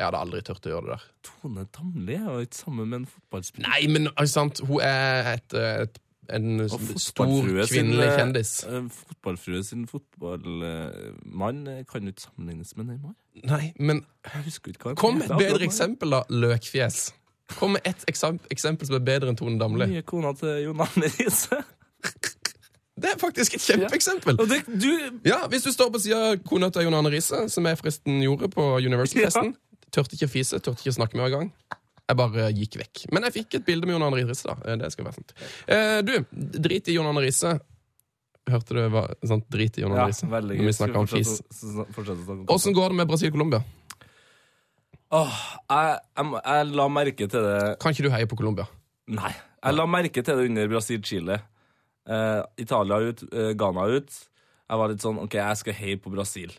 Jeg hadde aldri turt å gjøre det der.
Tone Damli er jo ikke sammen med en fotballspiller.
Nei, men er sant? hun er et, et, en stor kvinnelig
eh,
kjendis.
eh, Fotballfrue sin fotballmann eh, kan jo ikke sammenlignes med Neymar.
Nei, men kom med et bedre eksempel, da. Løkfjes. Kom med et eksem- eksempel som er bedre enn Tone Damli.
Nye kona til Jon Arne Riise.
Det er faktisk et kjempeeksempel.
Ja. det, du
Ja, Hvis du står på sida av kona til Jon Arne Riise, som jeg forresten gjorde på Universal-festen Tørte ikke å fise, tørte ikke å snakke med henne engang. Jeg bare gikk vekk. Men jeg fikk et bilde med Jon Arne Riise. da. Eh, Det skal være sant. Eh, du, drit i Jon Arne Riise. Hørte du hva sant? Drit i Jon
Ja,
Arne Riise
veldig
når vi
gøy.
snakker om fis. Åssen går det med Brasil-Colombia?
Åh, jeg, jeg, jeg la merke til det
Kan ikke du heie på Colombia?
Nei. Jeg la merke til det under Brasil-Chile. Eh, Italia ut, eh, Ghana ut. Jeg var litt sånn OK, jeg skal heie på Brasil.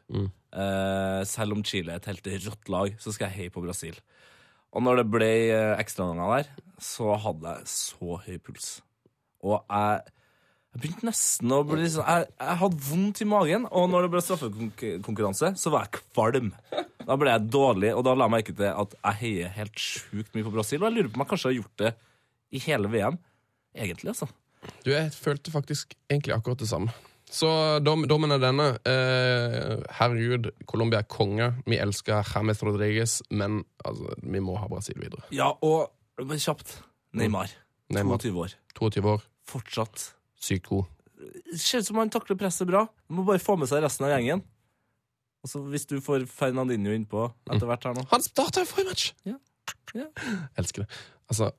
Eh, selv om Chile er et helt rått lag, så skal jeg heie på Brasil. Og når det ble eh, ekstraomganger der, så hadde jeg så høy puls. Og jeg, jeg begynte nesten å bli sånn jeg, jeg hadde vondt i magen, og når det ble straffekonkurranse, så var jeg kvalm. Da ble jeg dårlig, og da la jeg merke til at jeg heier helt sjukt mye på Brasil. Og jeg lurer på om jeg kanskje har gjort det i hele VM. Egentlig, altså.
Du, Jeg følte faktisk egentlig akkurat det samme. Så dom, dommen er denne. Eh, herregud, Colombia er konge. Vi elsker James Rodriguez, men altså, vi må ha Brasil videre.
Ja, og men kjapt Neymar.
Neymar.
22 år.
22 år,
Fortsatt.
sykt god.
Ser ut som han takler presset bra. Må bare få med seg resten av gjengen. Og så Hvis du får Fernandinho innpå etter hvert her nå
Han starta i forrige match!
Ja. Ja.
Elsker det. Altså,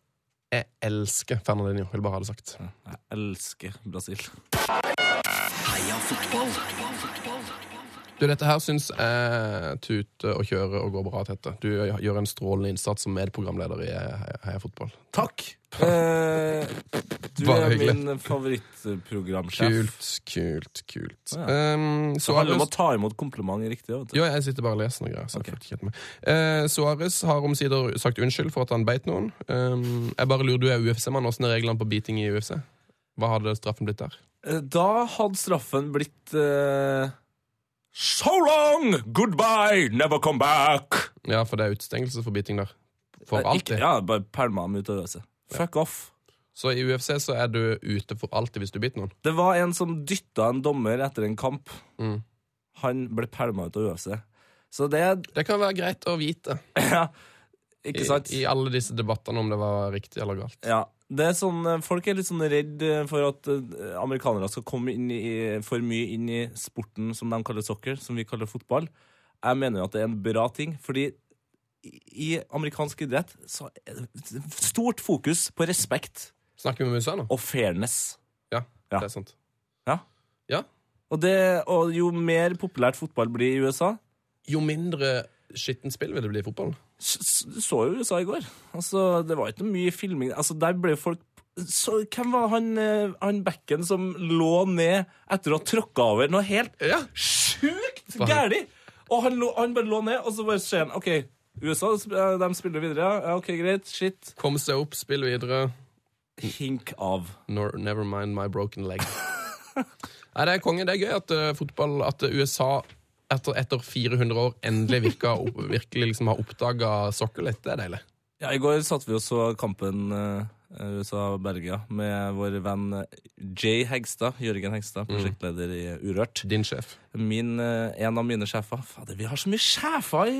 jeg elsker Fernandinho. Vil bare ha det sagt.
Jeg elsker Brasil.
Heia fotball!
Du, Dette her syns jeg tuter og kjører og går bra, Tette. Du gjør en strålende innsats som medprogramleder i Heia Heia Fotball.
Takk! Eh, du
Bare
er
hyggelig.
min favorittprogramsjef.
Kult, kult, kult.
Ja.
Um,
Det handler om å ta imot kompliment riktig. Vet du.
Jo, jeg sitter bare og leser noe greier. Så jeg
Ok.
fulgte ikke med. Eh, Suarez har omsider sagt unnskyld for at han beit noen. Um, jeg bare lurer, Du er UFC-mann. Åssen er reglene på beating i UFC? Hva hadde straffen blitt der?
Eh, Da hadde straffen blitt uh, So long! Goodbye! Never come back!
Ja, for det er utestengelse for biting der. For
Eh,
alltid.
Ja, bare pælma dem ut av øset. Fuck off.
Så i UFC så er du ute for alltid hvis du biter noen.
Det var en som dytta en dommer etter en kamp.
Mm.
Han ble pælma ut av UFC. Så det
Det kan være greit å vite [laughs]
Ja, ikke sant?
i, i alle disse debattene om det var riktig eller galt.
Ja, det er sånn, eh, Folk er litt sånn redd eh, for at eh, amerikanere skal komme i, for mye inn i sporten som de kaller soccer, som vi kaller fotball. Jeg mener jo at det er en bra ting, fordi i, amerikansk idrett så er det stort fokus på respekt
Snakker vi med USA nå?
og fairness.
Ja,
Ja.
det er sant.
Ja.
Ja,
Og, det, og jo mer populært fotball blir i USA
Jo mindre skittent spill vil det bli i fotball.
Så jo USA i går. Altså, det var ikke mye filming. Altså, der ble folk så, Hvem var han, eh, han bekken som lå ned etter å ha tråkka over noe helt
Ja.
sjukt
Faen.
Og han, lå, han bare lå ned, og så bare ser han OK, USA eh, de spiller videre. Ja, OK, greit. Shit.
Kom seg opp, spill videre.
Hink av.
Nor, never mind my broken leg. [laughs] Nei, det er konge. Det er gøy at uh, fotball At USA etter, etter 400 år endelig virka, virkelig liksom har oppdaga sokkelet. Det er deilig.
Ja, I går satt vi og så kampen eh, USA-Belgia med vår venn Jay Hegstad, Jørgen Hegstad, prosjektleder i Urørt.
Din sjef.
Min, eh, en av mine sjefer. Fader, vi har så mye sjefer i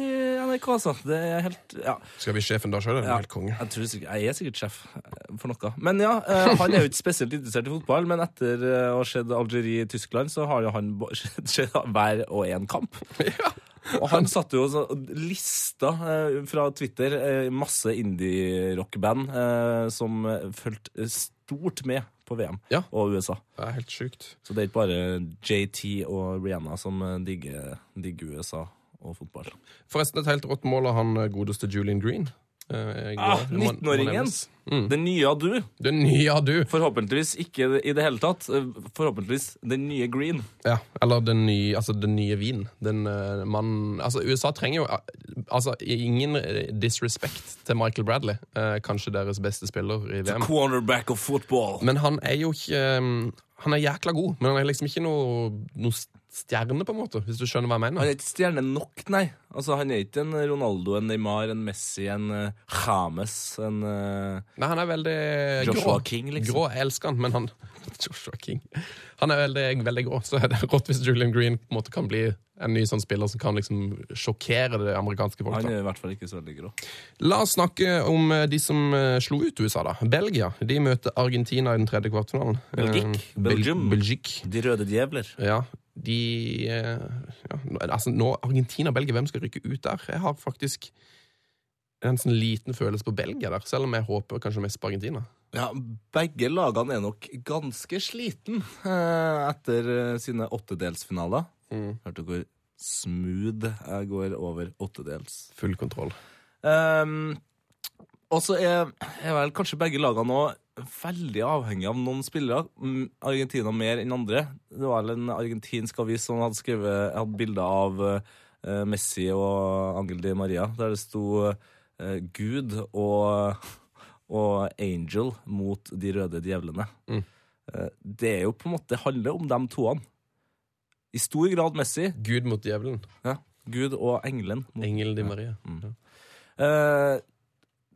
NRK, altså. Det er helt Ja.
Skal vi sjefen da sjøl? eller er
Ja,
helt konge.
jeg, tror jeg er sikkert sjef eh, for noe. Men ja, han er jo ikke spesielt interessert i fotball, men etter å ha sett Algerie i Tyskland, så har jo han [laughs] sett hver og en kamp. Og han satte jo og lista eh, fra Twitter eh, masse indie-rockband eh, som eh, fulgte stort med på VM
Ja.
og USA.
Det er helt sjukt.
Så det er ikke bare JT og Rihanna som eh, digger, digger USA og fotball.
Forresten, et helt rått mål av han eh, godeste Julian Green. Eh.
Ah,
Det må- må
19-åringen!
Mm.
Den nye av du.
Den nye av du.
Forhåpentligvis ikke i det hele tatt. Eh, Forhåpentligvis den nye Green.
Ja, eller den nye, altså den nye vin. Den uh, man, altså USA trenger jo eh, altså ingen eh, disrespect til Michael Bradley, Uh, kanskje deres beste spiller i VM.
Cornerback of football.
Men han er jo ikke um, Han er jækla god, men han er liksom ikke noe, noe stjerne, på en måte, hvis du skjønner hva jeg
Han
mener.
er ikke stjerne nok, nei. Altså, Han er ikke en Ronaldo, en Neymar, en Messi, en uh, James, en uh,
Nei, han er veldig
Joshua
grå.
King, liksom.
Grå, jeg elsker han, men han [laughs] Joshua King. Han er veldig, veldig grå, så er det rått hvis Julian Green på en måte kan bli en ny sånn spiller som kan liksom sjokkere det amerikanske folk.
Han er i hvert fall ikke så veldig grå.
La oss snakke om eh, de som eh, slo ut USA, da. Belgia. De møter Argentina i den tredje kvartfinalen.
Belgik.
Eh,
Belgium.
Belgique.
De røde djevler.
Ja, de ja, Altså, nå Argentina og Belgia, hvem skal rykke ut der? Jeg har faktisk en sånn liten følelse på Belgia der, selv om jeg håper kanskje mest på Argentina.
Ja, Begge lagene er nok ganske sliten eh, etter eh, sine åttedelsfinaler.
Mm.
Hørte hvor smooth jeg går over åttedels.
Full kontroll.
Um, og så er, er vel kanskje begge lagene nå veldig avhengig av noen spillere. Mm, Argentina mer enn andre. Det var vel en argentinsk avis som hadde skrevet hadde bilder av eh, Messi og Angel Di Maria, der det sto uh, Gud og, og Angel mot de røde djevlene.
Mm.
Eh, det er jo på en måte handler om de toene. I stor grad Messi,
Gud mot djevelen.
ja, Gud og engelen. mot-
Engel Di Maria.
Eh,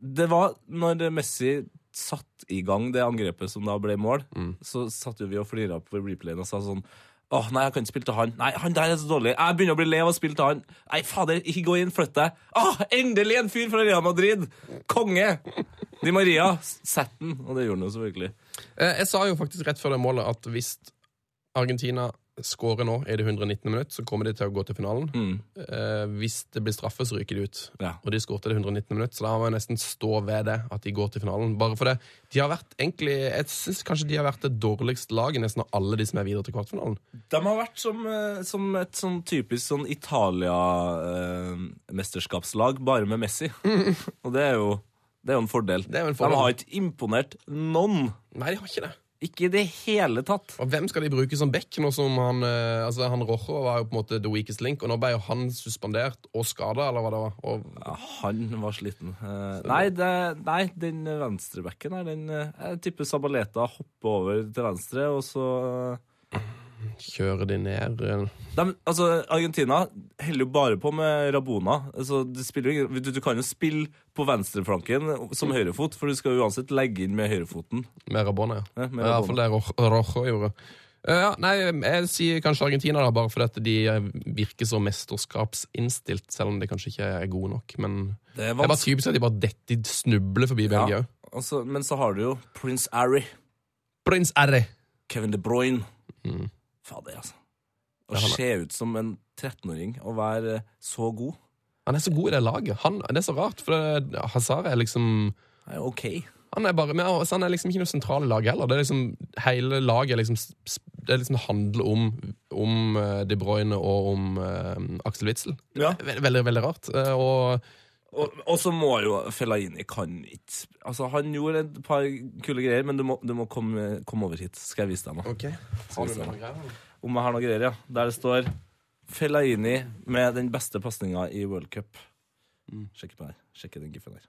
det var når Messi satt i gang det angrepet som da ble mål,
Mm.
så satt jo vi og flira på replayen og sa sånn Åh, nei, jeg kan ikke spille til han. Nei, han der er så dårlig. Jeg begynner å bli lei av å spille til han. Nei, fader, ikke gå inn, flytt deg. Åh, endelig en fyr fra Real Madrid! Konge! Di Maria, sett den. Og det gjorde han jo selvfølgelig.
Eh, Jeg sa jo faktisk rett før det målet at hvis Argentina skårer nå i det 119. minutt, så kommer de til å gå til finalen.
Mm.
Eh, hvis det blir straffe, så ryker de ut.
Ja.
Og de skårte det 119. minutt, så da må jeg nesten stå ved det at de går til finalen. Bare for det. De har vært egentlig Jeg syns kanskje de har vært det dårligste laget nesten av alle de som er videre til kvartfinalen.
De har vært som, eh, som et sånn typisk sånn Italia-mesterskapslag, bare med Messi. [laughs] Og det er jo det er jo en fordel.
Det er jo en fordel.
De har ikke imponert noen.
Nei, de har ikke det.
Ikke i det hele tatt.
Og hvem skal de bruke som back nå som han eh, Altså, han Rojo var jo på en måte the weakest link, og nå ble jo han suspendert og skada, eller hva det var. Og
Ja, han var sliten. Eh, nei, det, nei, den venstrebacken her, den eh, Jeg tipper Sabaleta hopper over til venstre, og så
kjører de ned eh,
de, altså, Argentina holder jo bare på med Rabona. Altså, det spiller du, du kan jo spille på venstreflanken som høyrefot, for du skal uansett legge inn med høyrefoten.
med Rabona, ja.
Ja, med Rabona.
iallfall det Rojo gjorde. Eh, ja, nei, jeg sier kanskje Argentina, da, bare fordi de eh, virker så mesterskapsinnstilt, selv om de kanskje ikke er gode nok. Men
Det er
det er bare typisk at de bare detter, snubler forbi Belgia.
Ja, altså, men så har du jo Prince Harry,
Prins Arry.
Kevin De Bruyne.
Mm.
Fader, altså. Å
Ja,
se ut som en 13-åring og være så god,
Han er så god i det laget. Han, det er så rart, for det, Hazard er liksom
er OK.
Han er bare med, så han er liksom ikke noe sentral i laget heller. Det er liksom, hele laget liksom, det liksom handler om, om eh, De Bruyne og om uh, Axel Witzel.
Ja.
Veldig, veldig, veldig rart. Eh, og
Og, og så må jo Fellaini kan ikke Altså, han gjorde et par kule greier, men du må, du må komme, komme over hit. Skal jeg vise deg noe? Okay. Har du? Om jeg har noe greier, ja. Der det står Fellaini med den beste pasninga i World Cup. Sjekk på her. Sjekk den giffen her.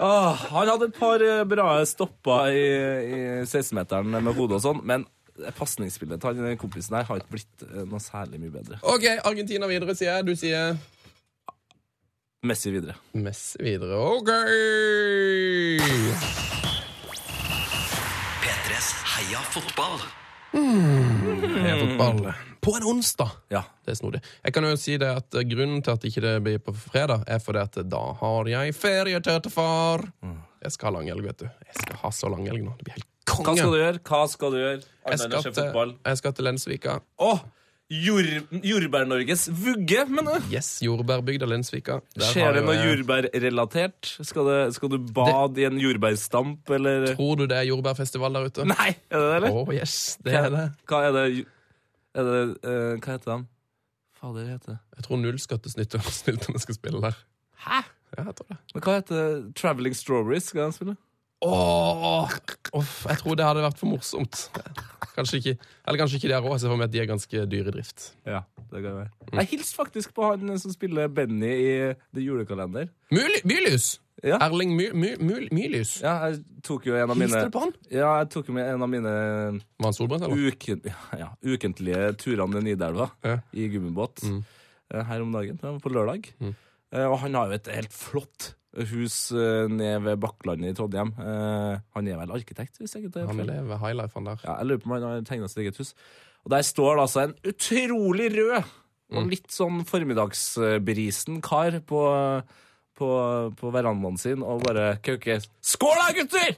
Ah, [laughs] han hadde et par eh, bra stopper i, i 16-meteren med hodet og sånn, men pasningsspillet til han kompisen her har ikke blitt eh, noe særlig mye bedre.
Ok, Argentina videre, sier jeg. Du sier
Messi videre.
Messi videre. Ok!
P3s Heia fotball.
Heia fotball. På en onsdag!
Ja.
Det er snodig. Jeg kan jo si det at Grunnen til at ikke det blir på fredag, er fordi at da har jeg ferie til far. Jeg skal ha langhelg, vet du. Jeg skal ha så langhelg nå. Det blir helt konge.
Hva skal du gjøre? Hva skal du gjøre?
Jeg skal til, jeg skal til Lensvika.
Oh! Jord, Jordbær-Norges vugge, mener du?
Yes, jordbærbygda Lensvika. Der
Skjer det noe
jeg-
jordbærrelatert? Skal, det, skal du bade i en jordbærstamp, eller
Tror du det er jordbærfestival der ute?
Nei, er det det, eller?
Oh, yes, det er det.
Hva er det Er det uh, Hva heter den? Fader, heter det
Jeg tror nullskattesnylterne skal spille der.
Hæ?
Ja, jeg tror det.
Men hva heter Traveling Strawberries? Skal den spille?
Åh, jeg tror det hadde vært for morsomt. Kanskje ikke, eller kanskje ikke de har råd. Jeg ser for meg at de er ganske dyre i drift.
Ja, det kan være. Jeg hilste faktisk på han som spiller Benny i The Julekalender.
Myli- Mylius!
Ja.
Erling My, My, My, Mylius.
Ja, jeg tok jo en av mine
Hilste du på han?
Ja, jeg tok jo en av mine
Var han solbrent, eller?
uken, ja, ukentlige turene ned Nidelva
Ja.
i gummibåt
Mm.
eh, her om dagen, på lørdag.
Mm.
Eh, Og han har jo et helt flott hus nede ved Bakklandet i Trondheim. Eh, Han er vel arkitekt, hvis jeg ikke tar
Han lever han der.
Ja, jeg lurer på om han har tegna sitt eget hus. Og der står det altså en utrolig rød
Mm.
og litt sånn formiddagsbrisen kar på, på, på verandaen sin og bare kauker 'Skål da, gutter!'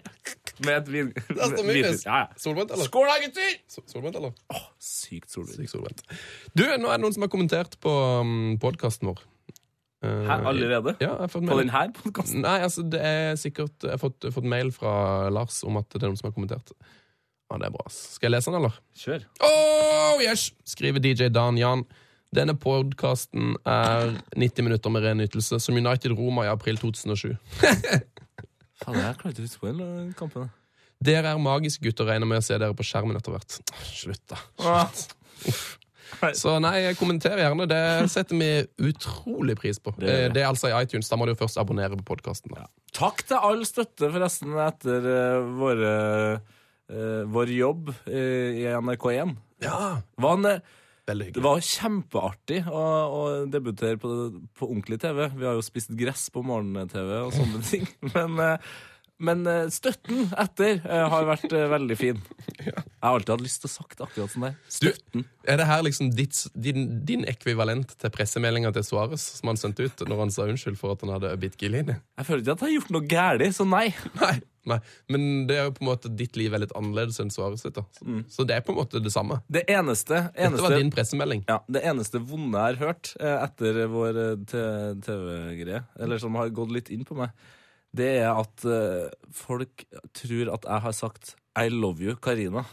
Med et vin... [laughs] Ja, ja.
Solbrent, eller?
Skål da, gutter!
So- Solbrent, eller?
Sykt solbrent.
Sykt solbrent. Du, nå er det noen som har kommentert på um, podkasten vår. Eh,
Hæ, allerede?
Ja, jeg har fått
På denne podkasten?
Nei, altså, det er sikkert Jeg har fått, fått mail fra Lars om at det er noen som har kommentert. Ja, det er bra. Skal jeg lese den, eller?
Kjør.
Oh, yes! Skriver DJ Dan Jan. Denne podkasten er 90 minutter med ren nytelse, som United Roma i april 2007. [laughs]
Faen, jeg klarte ikke å huske på kampen.
Dere er magiske gutter, regner med å se dere på skjermen etter hvert. Slutt, da.
Ah.
Så nei, kommenter gjerne. Det setter vi utrolig pris på.
Det.
Det, det er altså i iTunes. Da må du jo først abonnere på podkasten.
Takk til all støtte, forresten, etter uh, våre, uh, vår jobb eh, i NRK1.
Ja,
Var en, eh, det var kjempeartig å, å debutere på, på ordentlig TV. Vi har jo spist gress på morgen-TV og sånne [laughs] ting. Men, eh, men eh, støtten etter eh, har vært eh, veldig fin. [laughs] Jeg har alltid hatt lyst til å sagt akkurat sånn der. Støtten.
Er det her liksom ditt, din, din ekvivalent til pressemeldinga til Suárez, som han sendte ut når han sa unnskyld for at han hadde bitt Gilini?
Jeg føler ikke at jeg har gjort noe galt, så nei. [laughs]
Nei, nei. Men det er jo på en måte ditt liv er litt annerledes enn Suárez sitt. Så, så det er på en måte det samme.
Det eneste,
Dette var din pressemelding.
Ja, Det eneste vonde jeg har hørt etter vår TV-greie, eller som har gått litt inn på meg, det er at eh, folk tror at jeg har sagt 'I love you, Karina'.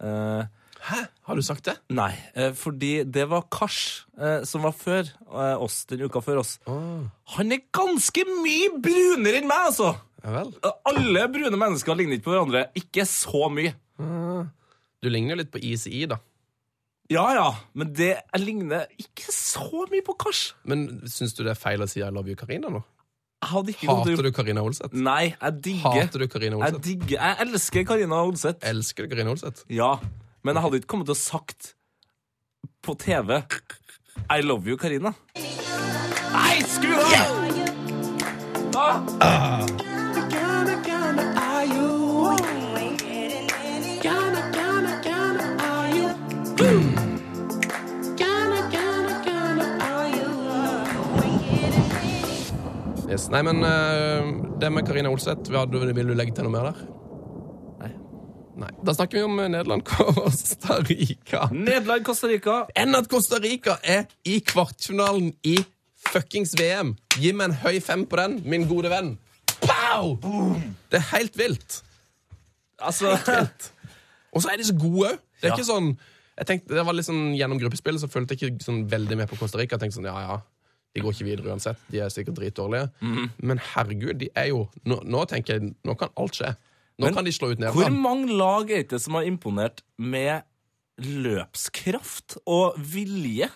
Eh,
Hæ? Har du sagt det?
nei, eh, fordi det var Kars, eh, som var før eh, oss, den uka før oss. Han er ganske mye brunere enn meg, altså!
Ja vel.
Alle brune mennesker ligner ikke på hverandre. Ikke så mye.
Du ligner jo litt på ICI, da.
Ja ja, men det jeg ligner ikke så mye på Kars.
Men syns du det er feil å si I love you, Karina nå?
Jeg hadde ikke
Hater du Karina Olseth?
Nei, jeg digger
Hater du Karina
Jeg digger, jeg elsker Karina Olseth.
Elsker du Karina Olseth?
Ja, men jeg hadde ikke kommet til å sagt på TV I love you, Karina. Nei, skru av! Ah!
Yes. Nei, men uh, det med Karina Olseth, vil du legge til noe mer der?
Nei.
Nei. Da snakker vi om eh, Nederland, [laughs] Costa Rica.
Nederland, Costa Rica.
Enn at Costa Rica er i kvartfinalen i fuckings VM. Gi meg en høy fem på den, min gode venn. Pow! Det er helt vilt.
Altså,
Og så er de så gode òg. Det er
Ja.
ikke sånn jeg tenkte, det var litt sånn, Gjennom gruppespillet så følte jeg ikke sånn veldig med på Costa Rica. Jeg tenkte sånn, ja, ja, De går ikke videre uansett. De er sikkert dritdårlige.
Mhm.
Men herregud, de er jo Nå, nå tenker jeg, nå kan alt skje. Nå
Men
kan de slå ut
hvor mange lag er det som har imponert med løpskraft og vilje,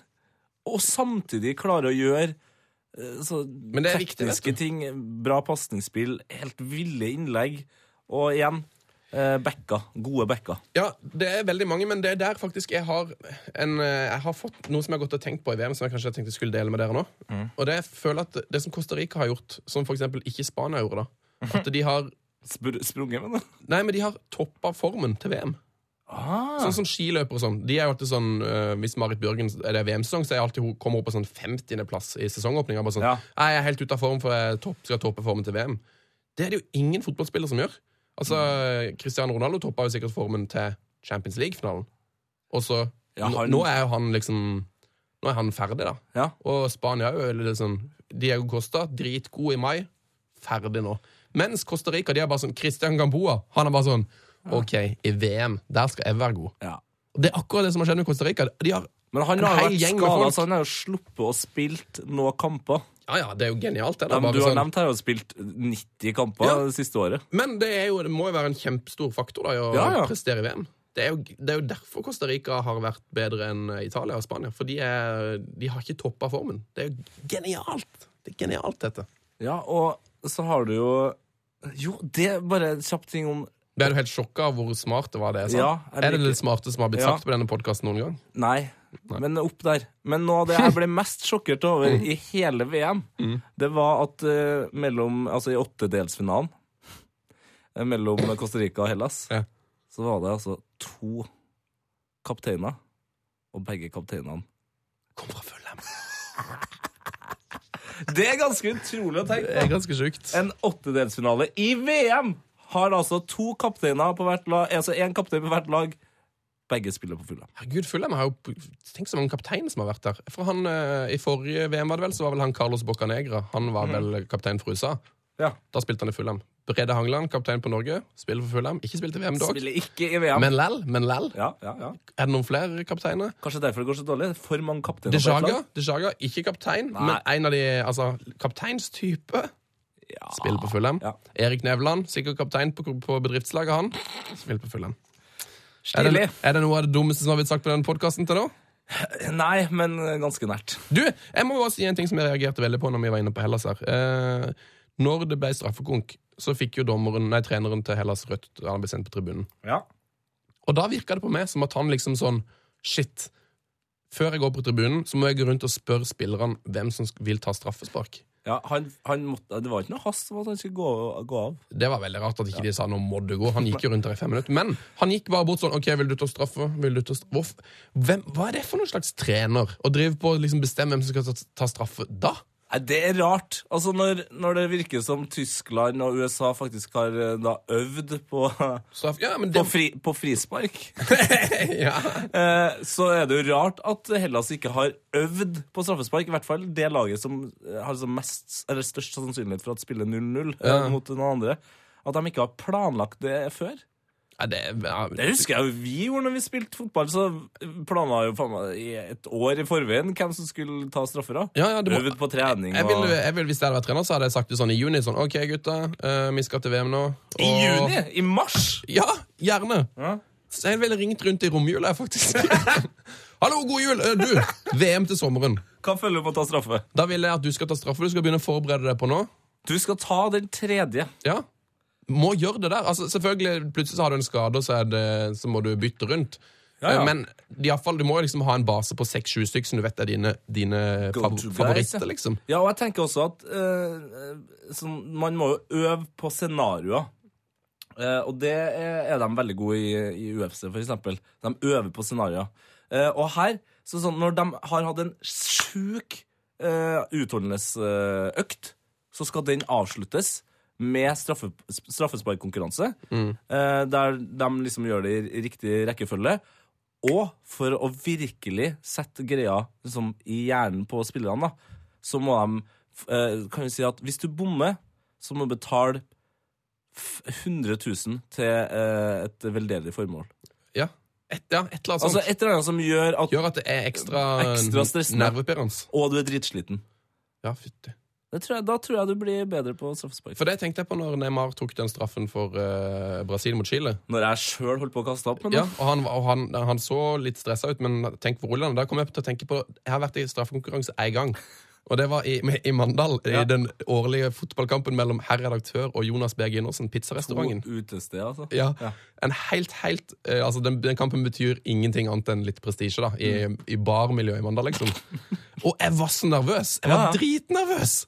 og samtidig klarer å gjøre eh, så
Men det er viktig,
tekniske ting, bra pasningsspill, helt ville innlegg, og igjen eh, backa, gode backer.
Ja, det er veldig mange, men det er der faktisk jeg har en, eh, Jeg har fått noe som jeg har gått og tenkt på i VM, som jeg kanskje tenkte jeg skulle dele med dere nå.
Mm.
Og det jeg føler at det som Costa Rica har gjort, som eksempel ikke Spania gjorde, da [laughs] At de har
Spr sprunget, men
Nei, men de har toppa formen til VM.
ah,
Sånn som skiløpere og sånn. De er jo alltid sånn uh, Hvis Marit Bjørgen er det VM-sesong, så er jeg alltid hun kommer hun på sånn 50.-plass i sesongåpninga. Sånn
Ja.
Jeg er helt ute av form, for jeg topp, skal toppe formen til VM. Det er det jo ingen fotballspiller som gjør. Altså, Cristiano Ronaldo toppa jo sikkert formen til Champions League-finalen. Og så
Ja, han-
nå er jo han liksom Nå er han ferdig, da.
Ja.
Og Spania litt sånn Diego Costa, dritgod i mai. Ferdig nå. Mens Costa Rica de er bare sånn Christian Gamboa han er bare sånn OK, i VM, der skal jeg være god.
ja.
Det er akkurat det som har skjedd med Costa Rica. De har,
Men han har jo vært skada, så han har jo sluppet å spilt noen kamper.
Ja, ja, det er jo genialt. Det, da.
De
Bare
du har
sånn.
nevnt her, har spilt 90 kamper
Ja.
det siste året.
Men det, jo, det må jo være en kjempestor faktor da, i å
Ja, ja.
prestere i VM. Det er, jo, det er jo derfor Costa Rica har vært bedre enn Italia og Spania. For de, er, de har ikke toppa formen. Det er jo genialt. Det er genialt, dette.
Ja, og så har du jo Jo, det er bare en kjapp ting om
Ble du helt sjokka av hvor smart det var, det?
Ja,
er det
er,
det smarte som har blitt
Ja.
sagt på denne podkasten noen gang?
Nei, men opp der. Men noe av det jeg ble mest sjokkert over i hele VM, det var at uh, mellom Altså i åttedelsfinalen eh, mellom Costa Rica og Hellas,
Ja.
så var det altså to kapteiner, og begge kapteinene
Kom fra Fulham. [laughs]
Det er ganske utrolig å tenke på.
Det er ganske sjukt.
En åttedelsfinale i VM har altså to kapteiner på hvert lag, altså én kaptein på hvert lag. Begge spiller på Fulham.
Herregud, Fulham har jo Tenk så mange kapteiner som har vært der. For han, eh, I forrige VM var det vel, så var vel han Carlos Bocanegra. Han var vel kaptein for USA.
Ja.
Da spilte han i Fulham. Brede Hangeland, kaptein på Norge, spiller for Fulham. Ikke spilt i VM dog.
Ikke i VM.
Men lell, men lell.
ja, ja, ja.
Er det noen flere kapteiner?
Kanskje derfor det går så dårlig. For mange kapteiner.
Dejaga ikke kaptein,
Nei.
men en av de altså, kapteinstype.
Ja.
Spiller på Fulham.
Ja.
Erik Nevland, sikkert kaptein på, på bedriftslaget, han. Spiller på Fulham. Er det, er det noe av det dummeste som har blitt sagt på denne podkasten til nå?
Nei, men ganske nært.
Du, jeg må også si en ting som jeg reagerte veldig på når vi var inne på Hellas her. Eh, når det ble straffekonk, så fikk jo dommeren, nei, treneren til Hellas rødt. Han ble sendt på tribunen.
Ja.
Og da virka det på meg som at han liksom sånn Shit. Før jeg går på tribunen, så må jeg gå rundt og spørre spillerne hvem som vil ta straffespark.
Ja han, han måtte, det var ikke noe hast om at han skulle gå, gå av.
Det var veldig rart at ikke de sa nå må du gå. Han gikk jo rundt der i fem minutter. Men han gikk bare bort sånn OK, vil du ta straffe? Vil du ta straffe? Hvem, hva er det for noen slags trener? Å drive på liksom bestemme hvem som skal ta straffe da?
Det er rart. Altså, når, når det virker som Tyskland og USA faktisk har eh, da øvd på,
så, Ja, men
på, fri, på frispark, [laughs]
ja. [laughs]
eh, så er det jo rart at Hellas ikke har øvd på straffespark. I hvert fall det laget som eh, har liksom mest, eller størst sannsynlighet for at spiller 0-0 eh,
Ja.
mot noen andre. At de ikke har planlagt det før.
Det, ja,
Det husker jeg jo vi gjorde når vi spilte fotball. Så planla jo faen meg i et år i forveien hvem som skulle ta straffer. da.
Ja, ja,
Øvd på trening
Jeg vil, jeg vil, hvis jeg hadde vært trener, så hadde jeg sagt det sånn i juni. Sånn, OK, gutta, uh, vi skal til VM nå.
I juni? I mars?
Ja, gjerne.
Ja.
Så jeg ville ringt rundt i romjula, faktisk. [laughs] Hallo, god jul! Eh, Du, VM til sommeren.
Hva følger du på å ta straffe?
Da vil jeg at du skal ta straffe. Du skal begynne å forberede deg på nå.
Du skal ta den tredje.
Ja. Må gjøre det der. Altså, selvfølgelig, Plutselig så har du en skade, og så, er det, så må du bytte rundt.
Ja, ja.
Men i fall, du må jo liksom ha en base på seks-sju stykker som du vet er dine, dine fav
guys,
favoritter.
ja.
liksom.
Ja, og jeg tenker også at uh, sånn, man må jo øve på scenarioer. Uh, og det er, er de veldig gode i, i UFC, for eksempel. De øver på scenarioer. Uh, og her, så sånn, når de har hatt en sjuk uh, utholdenhetsøkt, så skal den avsluttes med straffe, straffesparkkonkurranse, eh, der de liksom gjør det i riktig rekkefølge. Og for å virkelig sette greia liksom, i hjernen på spillerne, da, så må de eh, Kan vi si at hvis du bommer, så må du betale 100 000 til eh, et veldedig formål.
Ja, et, ja, et eller annet
Altså et eller annet som gjør at
Gjør at det er ekstra,
Ekstra
nervepirrende.
Og du er dritsliten.
Ja, fytti.
Det tror jeg, da tror jeg du blir bedre på straffespark.
For det tenkte jeg på når Neymar tok den straffen for uh, Brasil mot Chile.
Når jeg sjøl holdt på å kaste opp med
Ja, og han, og han, han så litt stressa ut, men tenk hvor rolig han er. Da kom jeg til å tenke på Jeg har vært i straffekonkurranse én gang. Og det var i, i Mandal,
Ja.
i den årlige fotballkampen mellom herr redaktør og Jonas Berg Gindersen, pizzarestauranten.
To utested, altså.
Ja,
Ja.
en helt, helt uh, Altså, den, den kampen betyr ingenting annet enn litt prestisje, da, i, i barmiljøet i Mandal, liksom. [laughs] Og jeg var så nervøs! Jeg var
Ja.
dritnervøs!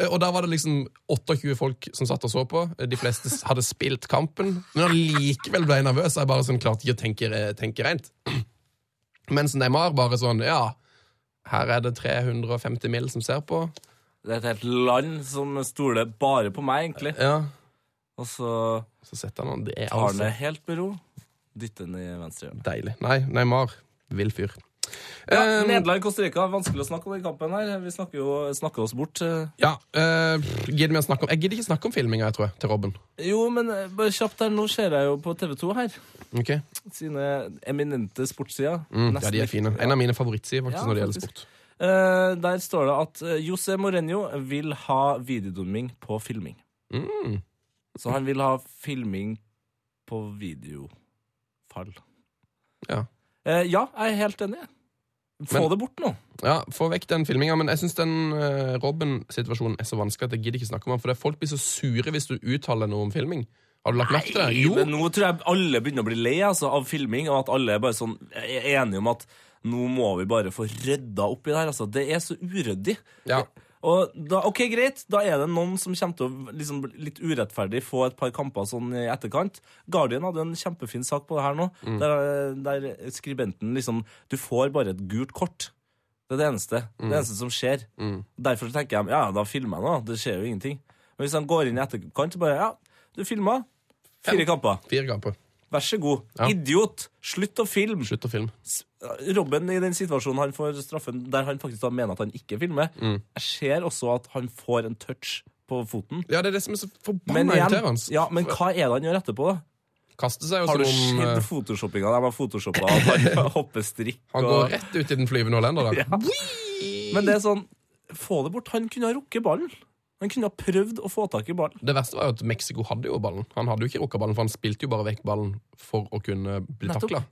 Eh, Og da var det liksom 28 folk som satt og så på. Eh, De fleste hadde spilt kampen, men allikevel ble jeg nervøs. Jeg bare sånn klarte ikke å tenke, tenke rent. [clears throat] Mens Neymar bare sånn Ja, her er det 350 mil som ser på.
Det er et helt land som stoler bare på meg, egentlig.
Ja,
Og så
Så setter han. Det er
tar han
altså
det helt med ro. Dytter den i venstre hjørne.
deilig. Nei, Neymar. Vill fyr.
Ja,
Nederland
Nederland-Costa Rica. Vanskelig å snakke om den kampen her. Vi snakker jo snakker oss bort. eh.
Ja, uh, gidder vi å snakke om Jeg gidder ikke snakke om filminga, jeg tror jeg, til Robben.
Jo, men eh, bare kjapt her. Nå ser jeg jo på TV2 her.
Ok?
Sine eminente sportssider.
Mm, ja, de er fine. En av mine favorittsider faktisk
Ja,
når det gjelder sport.
Uh, der står det at José Mourinho vil ha videodumming på filming.
Mm.
Så han vil ha filming på videofall.
Ja.
Uh, ja, jeg er helt enig. Få
Men-
det bort nå.
ja, Få vekk den filminga. Men jeg syns den uh, Robben-situasjonen er så vanskelig at jeg gidder ikke snakke om den. For det er folk blir så sure hvis du uttaler noe om filming. Har du lagt merke til det? Jo.
Men nå tror jeg alle begynner å bli lei altså, av filming, og at alle er bare sånn er enige om at nå må vi bare få rydda opp i det her. Altså. Det er så uryddig.
Ja.
Og da, ok, greit, da er det noen som kommer til å liksom, litt urettferdig få et par kamper sånn i etterkant. Guardian hadde en kjempefin sak på det her nå,
Mm.
der, der skribenten liksom Du får bare et gult kort. Det er det eneste.
Mm.
Det eneste som skjer. Derfor tenker jeg ja, da filmer jeg nå. Det skjer jo ingenting. Men hvis han går inn i etterkant, bare Ja, du filma. Fire kamper.
Fire kamper.
Vær så god.
Ja.
Idiot! Slutt å filme!
Slutt å filme.
Robben i den situasjonen han får straffen der han faktisk da mener at han ikke filmer,
Mm.
jeg ser også at han får en touch på foten.
Ja, det er det som er så forbanna irriterende.
ja, men hva er det han gjør etterpå, da?
Kaster seg jo
Har du
om eh,
sett photoshoppinga? De har photoshoppa han [laughs] hopper strikk
Han går rett ut i den flyvende hollender da.
Ja. Men det er sånn Få det bort. Han kunne ha rukket ballen. Han kunne ha prøvd å få tak i ballen.
Det verste var jo at Mexico hadde jo ballen. Han hadde jo ikke rukka ballen, for han spilte jo bare vekk ballen for å kunne bli takla.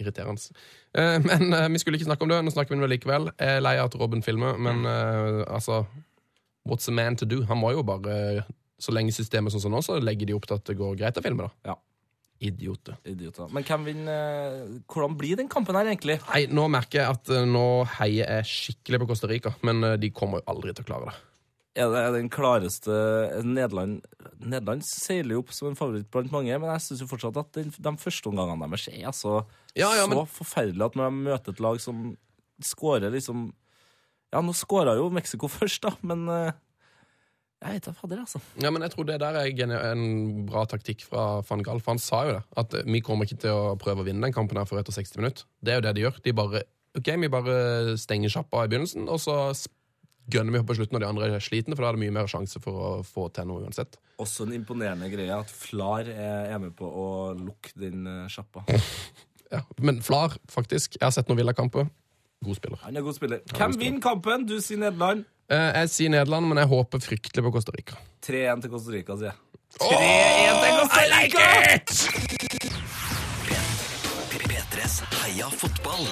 Irriterende. Eh, men eh, vi skulle ikke snakke om det. Nå snakker vi om det likevel. Jeg er lei av at Robin filmer, men eh, altså What's a man to do? Han må jo bare Så lenge systemet er sånn som nå, så legger de opp til at det går greit å filme, da.
Ja.
Idioter.
Idioter. Men hvem vinner Hvordan blir den kampen her, egentlig?
Nei, nå merker jeg at nå heier jeg skikkelig på Costa Rica, men de kommer jo aldri til å klare det.
Er det den klareste Nederland Nederland seiler jo opp som en favoritt blant mange, men jeg syns fortsatt at den, de første omgangene deres er altså
Ja, ja,
så
men-
forferdelig at når de møter et lag som skårer liksom Ja, nå skåra jo Mexico [laughs] først, da, men eh, Jeg vet da fader, altså.
Ja, men jeg tror det der er en bra taktikk fra van Gaal, for han sa jo det. At eh, vi kommer ikke til å prøve å vinne den kampen her før etter 60 minutter. Det er jo det de gjør. De bare OK, vi bare stenger sjappa i begynnelsen, og så gønner vi på slutten når de andre er slitne, for da er det mye mer sjanse for å få til noe uansett.
Også en imponerende greie at Flar er med på å lukke den eh, sjappa. [laughs]
Ja. Men Flar, faktisk. Jeg har sett noen Villa-kamper. God spiller.
Han er god spiller. Hvem vinner kampen? Du sier Nederland.
Eh, Jeg sier Nederland, men jeg håper fryktelig på Costa Rica.
3-1 til Costa Rica, sier jeg.
3-1 til Costa Rica!
P3s Heia fotball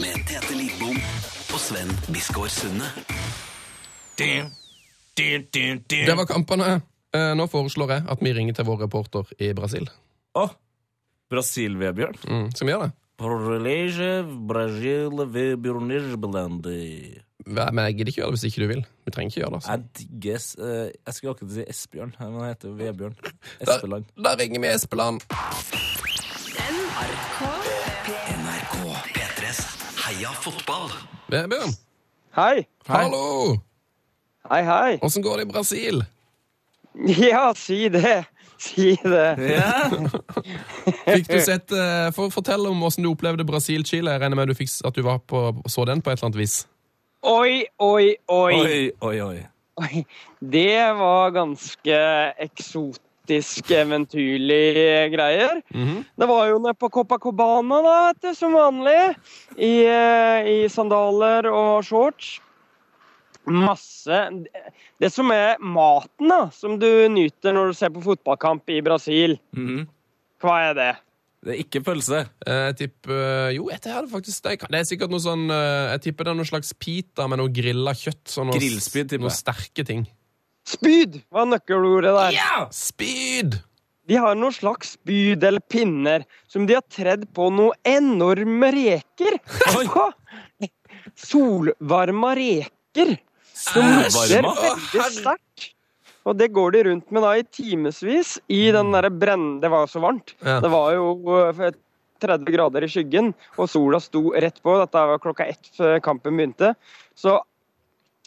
med Tete Lidbom og Sven Biskår Sunde.
Det var kampene. Eh, Nå foreslår jeg at vi ringer til vår reporter i Brasil.
Å! Brasil-Vebjørn.
Mm, skal vi gjøre det?
Brasil, Vebjørn
Hva- Men jeg gidder ikke gjøre det hvis ikke du vil. Vi trenger ikke gjøre det. Altså.
Jeg digger S- eh, Jeg skulle akkurat si Esbjørn, men han heter Vebjørn. Espeland.
Da, da ringer vi Espeland.
NRK P3s Heia fotball.
Vebjørn,
Hei.
hallo!
Hei, hei.
Åssen går det i Brasil? [laughs]
Ja, si det. Si det. [laughs]
Fikk du sett, for for, Fortell om åssen du opplevde Brasil-Chile. Jeg regner med du fikk, at du var på, så den på et eller annet vis.
Oi, oi, oi.
Oi, oi, oi.
Oi, Det var ganske eksotisk, eventyrlige greier.
Mhm.
Det var jo nede på Copacabana, da, etter, som vanlig. I, eh, I sandaler og shorts. Masse Det som er maten, da, som du nyter når du ser på fotballkamp i Brasil,
Mhm.
hva er det?
Det er ikke pølse.
Eh, Jeg tipper Jo, jeg hadde faktisk det. Det er sikkert noe sånn eh, Jeg tipper det er noe slags pita med noe grilla kjøtt. Sånn noe,
Grillspyd, tipper
noe sterke ting.
Spyd var nøkkelordet der. Ja!
Spyd!
De har noen slags spyd eller pinner som de har tredd på noen enorme reker. [laughs] Solvarma reker. Som lukter veldig sterkt. Og det går de rundt med da i timevis i den derre brennende Det var jo så varmt.
Ja.
Det var jo eh, 30 grader i skyggen, og sola sto rett på. Dette var klokka ett før kampen begynte. Så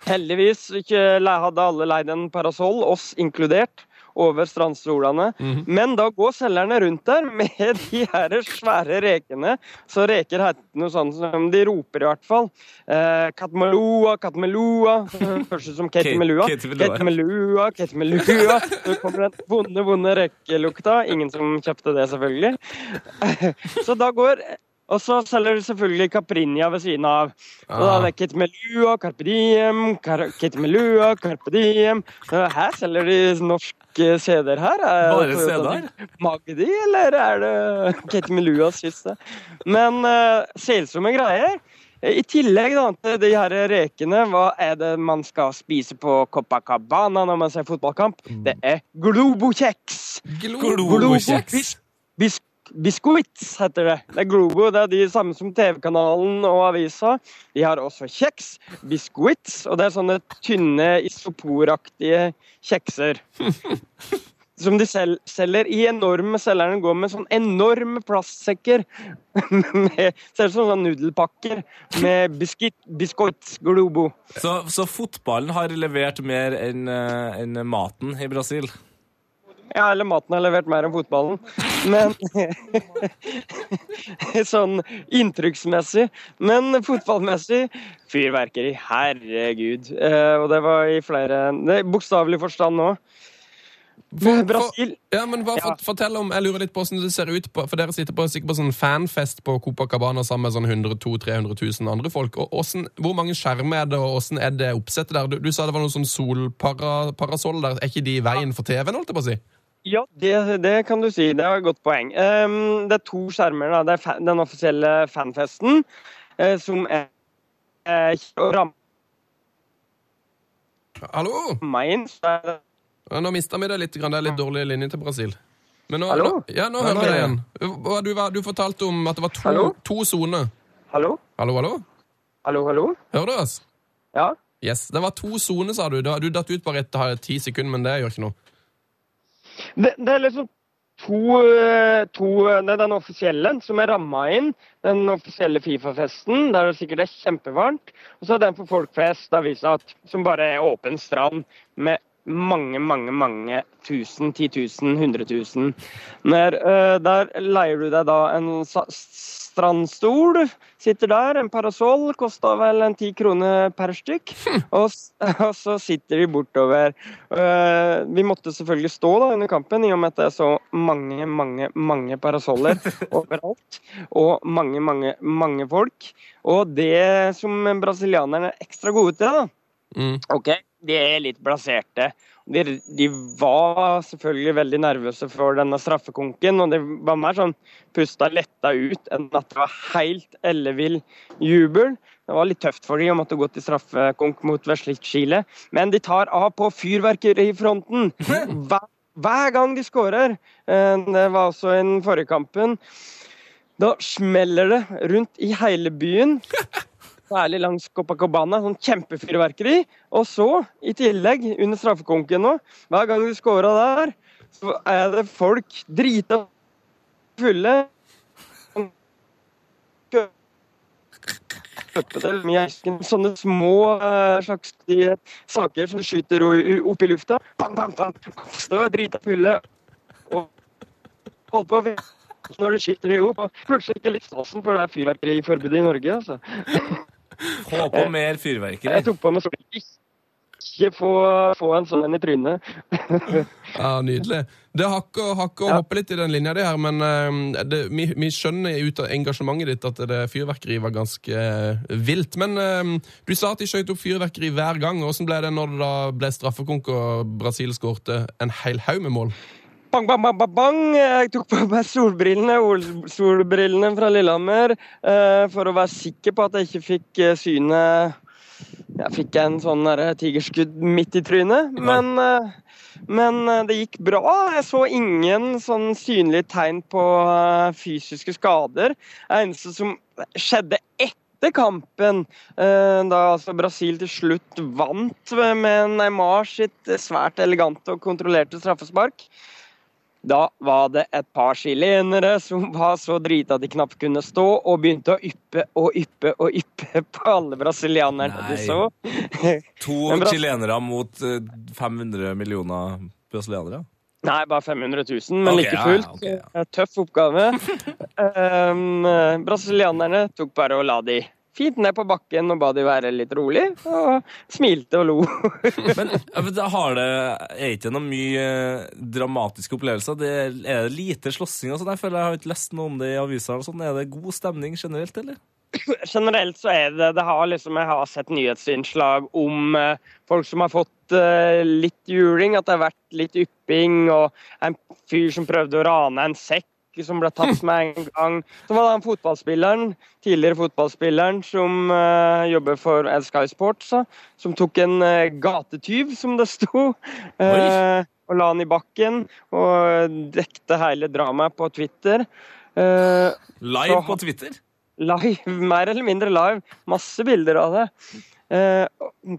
heldigvis ikke hadde alle leid en parasoll, oss inkludert, over strandstolene. Men da går selgerne rundt der med de her svære rekene. Så reker heter noe sånt som de roper i hvert fall. Eh, Katmalua, Katmalua. [laughs] Høres ut som ketmelua. Ketmelua, ketmelua. Så kommer den vonde, vonde rekelukta. Ingen som kjøpte det, selvfølgelig. [laughs] Så da går og så selger de selvfølgelig Caprinia ved siden av. Og da er det Ketmelua, Carpe Diem, Car- Ketmelua, Carpe Diem. Så Her selger de norske CD-er her. Er
Bare CD-er?
Magdi, eller er det Ketmeluas siste? Men uh, selsomme greier. I tillegg da, til de her rekene, hva er det man skal spise på Copacabana når man ser fotballkamp? Det er globokjeks!
Globokjeks?
Bis, biscuits heter det. Det er Globo, det er de samme som TV-kanalen og avisa. De har også kjeks, biscuits, og det er sånne tynne isoporaktige kjekser. [laughs] Som de sel selger i enorme Selgerne går med sånn enorme plastsekker. [laughs] med, ser ut som sånne nudelpakker med biscuit, biscuits Globo.
Så, så fotballen har levert mer enn en enn maten i Brasil?
Ja, eller maten har levert mer enn fotballen. Men [laughs] Sånn inntrykksmessig. Men fotballmessig fyrverkeri. Herregud. Eh, og det var i flere er Bokstavelig forstand nå.
For-
Brasil
Ja, men bare
Ja.
Fortell om, Jeg lurer litt på hvordan det ser ut. på For Dere sitter på, sikkert på sånn fanfest på Copacabana sammen med sånn 100 000-300 000 andre folk. Og hvordan, Hvor mange skjermer er det, og hvordan er det oppsettet der? Du, du sa det var noe sånn solparasoll der. Er ikke de i veien for TV-en, holdt jeg på å si?
Ja, det, det kan du si. Det er et godt poeng. Um, det er to skjermer. Da. Det er fa den offisielle fanfesten, uh, som er uh,
Hallo?
Så
Ja, nå mista vi det litt. grann. Det er litt dårlig linje til Brasil. Men nå,
Hallo?
nå, ja, nå hører vi deg igjen. Du, du fortalte om at det var to, to soner.
Hallo?
Hallo, hallo?
Hallo, hallo?
Hører du oss?
Ja?
Yes. Det var to soner, sa du. Du datt ut bare etter ti sekunder, men det gjør ikke noe.
Det, det er liksom to, eh, to Det er den offisielle som er ramma inn. Den offisielle Fifa-festen, der det sikkert er kjempevarmt. Og så er den for folk flest, som bare er åpen strand med mange, mange, mange tusen, ti tusen, hundre tusen. Der, eh, der leier du deg da en strandstol. Sitter der, en parasoll, kosta vel en ti kroner per stykk. Og, [laughs] og så sitter de bortover. Uh, vi måtte selvfølgelig stå da under kampen, i og med at det er så mange, mange, mange parasoller [laughs] overalt. Og mange, mange, mange folk. Og det som brasilianerne er ekstra gode til, da,
Mm.
Ok, de er litt blaserte. De, de var selvfølgelig veldig nervøse for denne straffekonken, og det var mer sånn pusta letta ut enn at det var helt ellevill jubel. Det var litt tøft for dem å måtte gå til straffekonk mot Vesle Chile, men de tar av på fyrverkerifronten [laughs] hver, hver gang de skårer. Eh, Det var også i den forrige kampen. Da smeller det rundt i hele byen. [laughs] Særlig langs Copacabana. Sånn kjempefyrverkeri. Og så, i tillegg, under straffekonken nå, hver gang du scora der, så er det folk drita fulle. Sånne små eh, slags de, saker som skyter opp i lufta. Bang, bang. Så er drita fulle. Og holdt på når det skyter i hop. Plutselig ikke litt stasen, for det er fyrverkeriforbudet i Norge. altså. [laughs]
Få på mer fyrverkeri.
Jeg tok på meg sånn ikke få, få en sånn en i trynet. [laughs]
Ja, Nydelig. Det hakker, hakker og
Ja.
hopper litt i den linja di her, men eh, det, vi, vi skjønner ut av engasjementet ditt at det fyrverkeri var ganske eh, vilt. Men eh, du sa at de skjøt opp fyrverkeri hver gang. Hvordan ble det når det da ble straffekonk og Brasil skårte en hel haug med mål?
Bang, bang, bang, bang, bang. Jeg tok på meg solbrillene, OL-solbrillene fra Lillehammer, eh, for å være sikker på at jeg ikke fikk synet Jeg fikk en sånn tigerskudd midt i trynet, men, eh, men eh, det gikk bra. Jeg så ingen sånn synlige tegn på eh, fysiske skader. Det eneste som skjedde etter kampen, eh, da altså Brasil til slutt vant med Neymar sitt svært elegante og kontrollerte straffespark, da var det et par chilenere som var så drita de knapt kunne stå, og begynte å yppe og yppe og yppe [laughs] på alle brasilianerne de så. [laughs]
To chilenere mot eh, 500 millioner brasilianere.
Nei, bare 500 000, men
okay,
like fullt.
ja, okay, ja.
eh, Tøff oppgave. um, [laughs] eh, brasilianerne tok bare og la de fint ned på bakken og ba de være litt rolig, og smilte og lo. [laughs]
Men da har det, er ikke noe mye eh, dramatiske opplevelser? Det er, er det lite slåssing og sånn? Jeg føler jeg har ikke lest noe om det i og sånn. Er det god stemning generelt, eller? [laughs]
generelt så er det det har liksom, Jeg har sett nyhetsinnslag om eh, folk som har fått eh, litt juling, at det har vært litt ypping, og en fyr som prøvde å rane en sekk som ble tatt med en gang. Så var det han fotballspilleren, tidligere fotballspilleren som uh, jobber for Sky Sports, uh, som tok en uh, gatetyv, som det sto, eh, og la han i bakken, og dekte hele dramaet på Twitter. Eh,
Live
Så-
på Twitter?
Live, [laughs] mer eller mindre live. Masse bilder av det. Eh,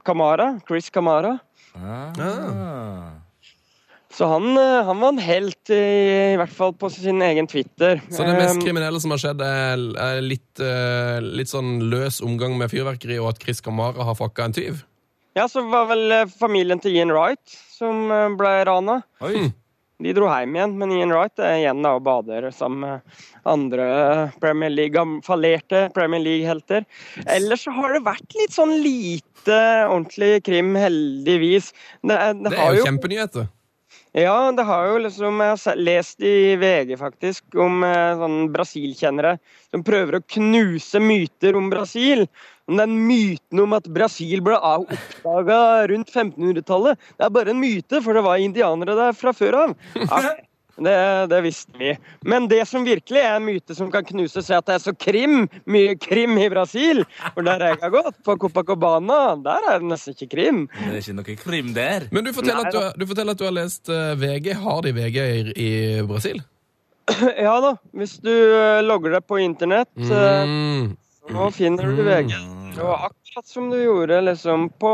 Kamara, Chris Kamara.
Ah.
Så han, eh, han var en helt, i, i hvert fall på sin egen Twitter.
Så det mest
Eh,
kriminelle som har skjedd, er, litt, eh, litt sånn løs omgang med fyrverkeri, og at Chris Kamara har fucka en tyv?
ja, så var vel eh, familien til Ian Wright som eh, ble rana.
Oi.
De dro hjem igjen, men Ian Wright er igjen da og bader sammen med andre Premier League, fallerte Premier League-helter. Ellers så har det vært litt sånn lite ordentlig krim, heldigvis. Det, det
Det er jo
jo
kjempenyheter.
Ja, det har jo liksom Jeg har lest i VG faktisk om sånne sånn Brasil-kjennere som prøver å knuse myter om Brasil. Om den myten om at Brasil ble oppdaga rundt 1500-tallet. Det er bare en myte, for det var indianere der fra før av. [laughs] Ja, det, det visste vi. Men det som virkelig er en myte som kan knuses, er at det er så krim, mye krim i Brasil. For der jeg har gått, på Copacabana, der er det nesten ikke krim.
Det er ikke noe krim der.
Men du forteller,
Nei,
at du, du forteller at du har lest eh, VG. Har de VG i, i Brasil? [clears throat]
Ja da, hvis du eh, logger deg på internett, eh,
Mm.
så finner du VG. Og akkurat som du gjorde liksom på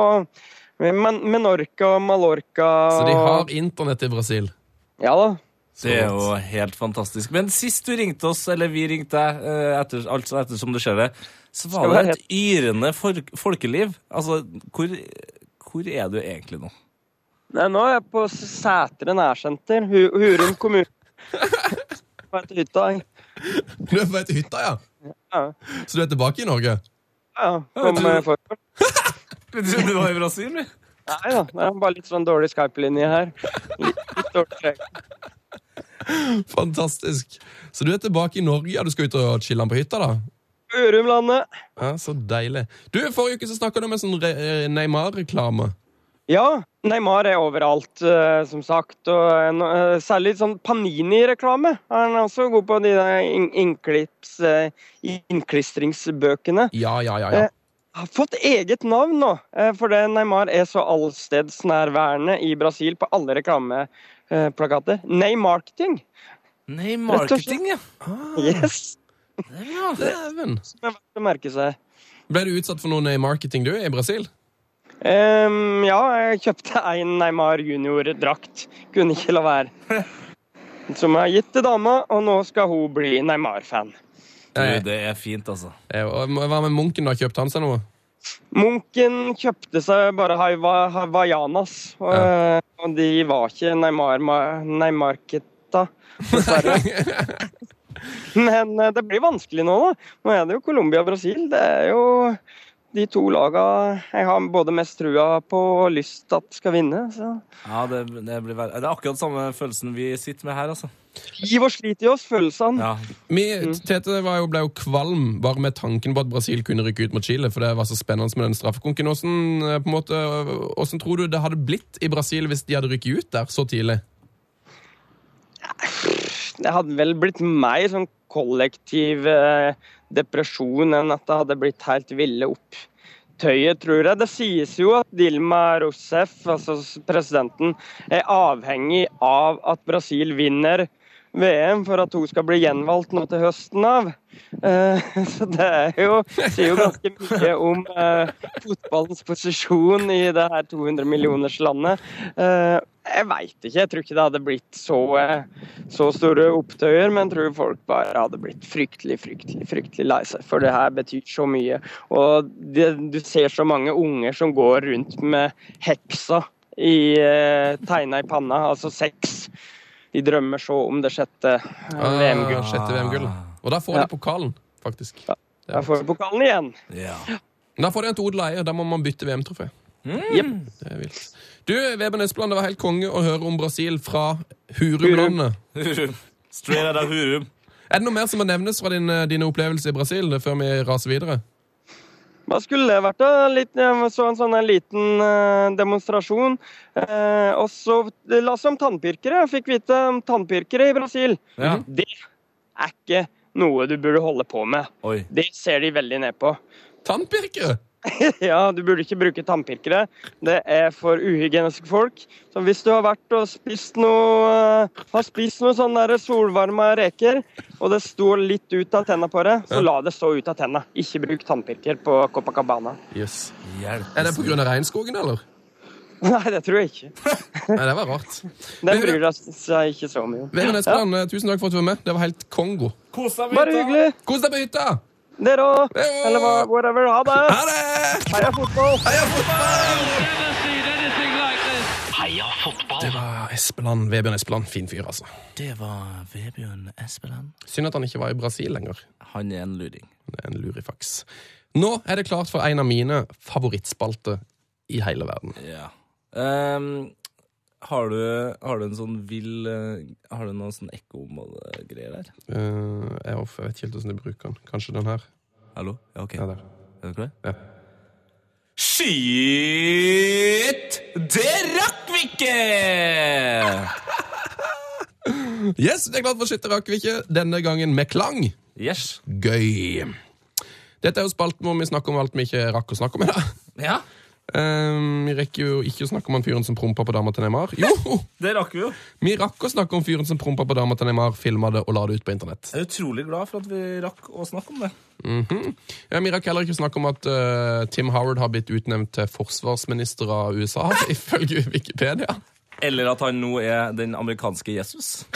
Men- Menorca og Mallorca.
Så de har internett i Brasil?
Ja da.
Det er jo helt fantastisk. Men sist du ringte oss, eller vi ringte deg, eh, etter, altså ettersom du ser det, så var det et yrende for, folkeliv. Altså, hvor, hvor er du egentlig nå?
Nei, nå er jeg på Sætre nærsenter, Hu Hurum kommune. [laughs] På et hytta. jeg.
Du er på et hytta, ja?
Ja,
Så du er tilbake i Norge?
ja. Kom med for... [laughs]
Du trodde du var i Brasil, du?
Nei da, det er bare litt sånn dårlig Skype-linje her. Litt, litt dårlig treg. [laughs]
Fantastisk. Så du er tilbake i Norge? Ja, Du skal ut og chille på hytta, da?
Ørumlandet.
Ja, Så deilig. Du, Forrige uke så snakka du om en sånn eh, Neymar-reklame.
Ja, Neymar er overalt, eh, som sagt. Og eh, særlig sånn Panini-reklame. Han er også god på de der in innklips, innklistringsbøkene.
Ja, ja, ja. Ja.
Har fått eget navn nå, eh, fordi Neymar er så allstedsnærværende i Brasil på alle reklameplakater. Neymarketing.
Nei, marketing, ja.
Yes.
Dæven.
Det er verdt å merke seg.
Ble du utsatt for noe marketing, du, i Brasil?
Um, ja, jeg kjøpte en Neymar junior-drakt. Kunne ikke la være. [laughs] Som jeg har gitt til dama, og nå skal hun bli Neymar-fan.
Du,
Eh,
det er fint, altså.
eh, Hva med Munken, da? Kjøpte han seg noe?
Munken kjøpte seg bare Havaianas, og,
Ja.
og de var ikke Neymarketa, dessverre. [laughs] Men eh, det blir vanskelig nå, da. Nå er det jo Colombia og Brasil. Det er jo de to laga jeg har både mest trua på og lyst at skal vinne. Så.
Ja, det, det, blir, det er akkurat samme følelsen vi sitter med her, altså.
Giv og slit i oss, følelsene.
Ja.
Vi, Tete var jo, ble jo kvalm bare med tanken på at Brasil kunne rykke ut mot Chile, for det var så spennende med den straffekonken. Eh, på en måte, hvordan tror du det hadde blitt i Brasil hvis de hadde rykket ut der så tidlig?
Det hadde vel blitt mer sånn kollektiv eh, depresjon enn at det hadde blitt helt ville opptøyet, tror jeg. Det sies jo at Dilma Rousseff, altså presidenten, er avhengig av at Brasil vinner VM for at hun skal bli gjenvalgt nå til høsten av. Eh, [laughs] Så det er jo, sier jo ganske mye om eh, fotballens posisjon i det her 200 millioners landet. Eh, jeg veit ikke. Jeg tror ikke det hadde blitt så, så store opptøyer, men jeg tror folk bare hadde blitt fryktelig, fryktelig fryktelig lei seg. For det her betyr så mye. Og det, du ser så mange unger som går rundt med heksa i, tegna i panna, altså sex. De drømmer så om det sjette ah, VM-gull.
Sjette VM-gull. Og da får
Ja.
de pokalen, faktisk.
Da får de pokalen igjen.
ja.
Da får de en til Odel Eie. Da må man bytte VM-trofé.
Jepp.
Det er vilt. Du, Veben Espeland, det var helt konge å høre om Brasil fra Hurumlandet.
Hurum. Straight out of Hurum.
Er det noe mer som må nevnes fra din, dine opplevelser i Brasil før vi raser videre?
Hva skulle det vært? da? Litt, jeg så en sånn en liten eh, demonstrasjon. Eh, og så la oss om tannpirkere. Fikk vite om tannpirkere i Brasil.
Ja.
Det er ikke noe du burde holde på med.
Oi.
Det ser de veldig ned på.
Tannpirkere! [laughs]
ja, du burde ikke bruke tannpirkere. Det er for uhygieniske folk. Så hvis du har vært og spist noe eh, Har spist noe sånn der solvarma reker, og det står litt ut av tenna på det, så la det stå ut av tenna. Ikke bruk tannpirker på Copacabana.
Yes.
Hjelp.
Er det pga. regnskogen, eller? [laughs]
Nei, det tror jeg ikke. [laughs]
Nei, det var rart.
Det bryr seg ikke så mye om.
Espeland, eh, tusen takk for at du var med. Det var helt Kongo.
Bare hyggelig.
Kos deg på hytta!
Dere òg. Eller hva- whatever. Ha det.
Ha det!
Heia fotball.
Heia fotball!
Heia fotball!
Det var Espeland, Vebjørn Espeland. Fin fyr, altså.
Det var Vebjørn Espeland.
Synd at han ikke var i Brasil lenger.
Han er en luring.
Det er en lurifaks. Nå er det klart for en av mine favorittspalter i hele verden.
Ja. Ehm, har, du, har du en sånn vill eh, Har du noen sånn ekko-greier der?
Uh, jeg vet ikke helt hvordan jeg bruker den. Kanskje den her.
Hallo? Ja, OK.
Ja, der.
Er du klar?
Ja.
Shit! Det rakk vi ikke! [laughs]
Yes, det er klart for Skytter rakk vi ikke. Denne gangen med klang.
Yes.
Gøy. Dette er jo spalten hvor vi snakker om alt vi ikke rakk å snakke om i dag.
Ja,
Um, vi rekker jo ikke å snakke om han fyren som prompa på dama til Neymar. Jo, [laughs]
det rakk vi jo.
vi rakk å snakke om fyren som prompa på dama til Neymar, filma det og la det ut på internett.
Jeg er utrolig glad for at vi rakk å snakke om det.
Mhm. ja, vi rakk heller ikke å snakke om at uh, Tim Howard har blitt utnevnt til forsvarsminister av USA, [laughs] ifølge Wikipedia.
Eller at han nå er den amerikanske Jesus.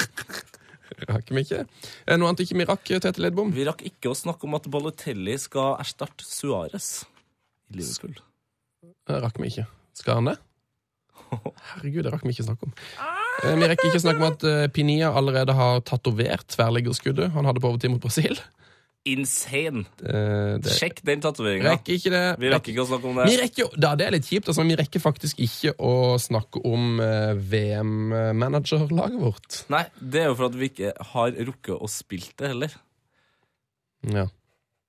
[laughs]
Rakk vi ikke. Eh, Noe annet ikke vi rakk, Tete Ledbom?
Vi rakk ikke å snakke om at Balotelli skal erstatte Suárez i Liverpool.
Det rakk vi ikke. Skal han det? [laughs] Herregud, det rakk vi ikke snakke om. Eh, Vi rekker ikke snakke om at Pinia allerede har tatovert tverrliggerskuddet han hadde på overtid mot Brasil.
Insane!
Eh, Det
Sjekk den tatoveringa.
rekker ikke det.
Vi rekker ikke å snakke om
Vi
det.
rekker, da, det er litt kjipt. Altså, vi rekker faktisk ikke å snakke om eh, VM-managerlaget vårt.
Nei, det er jo for at vi ikke har rukket å spilt det heller.
Ja.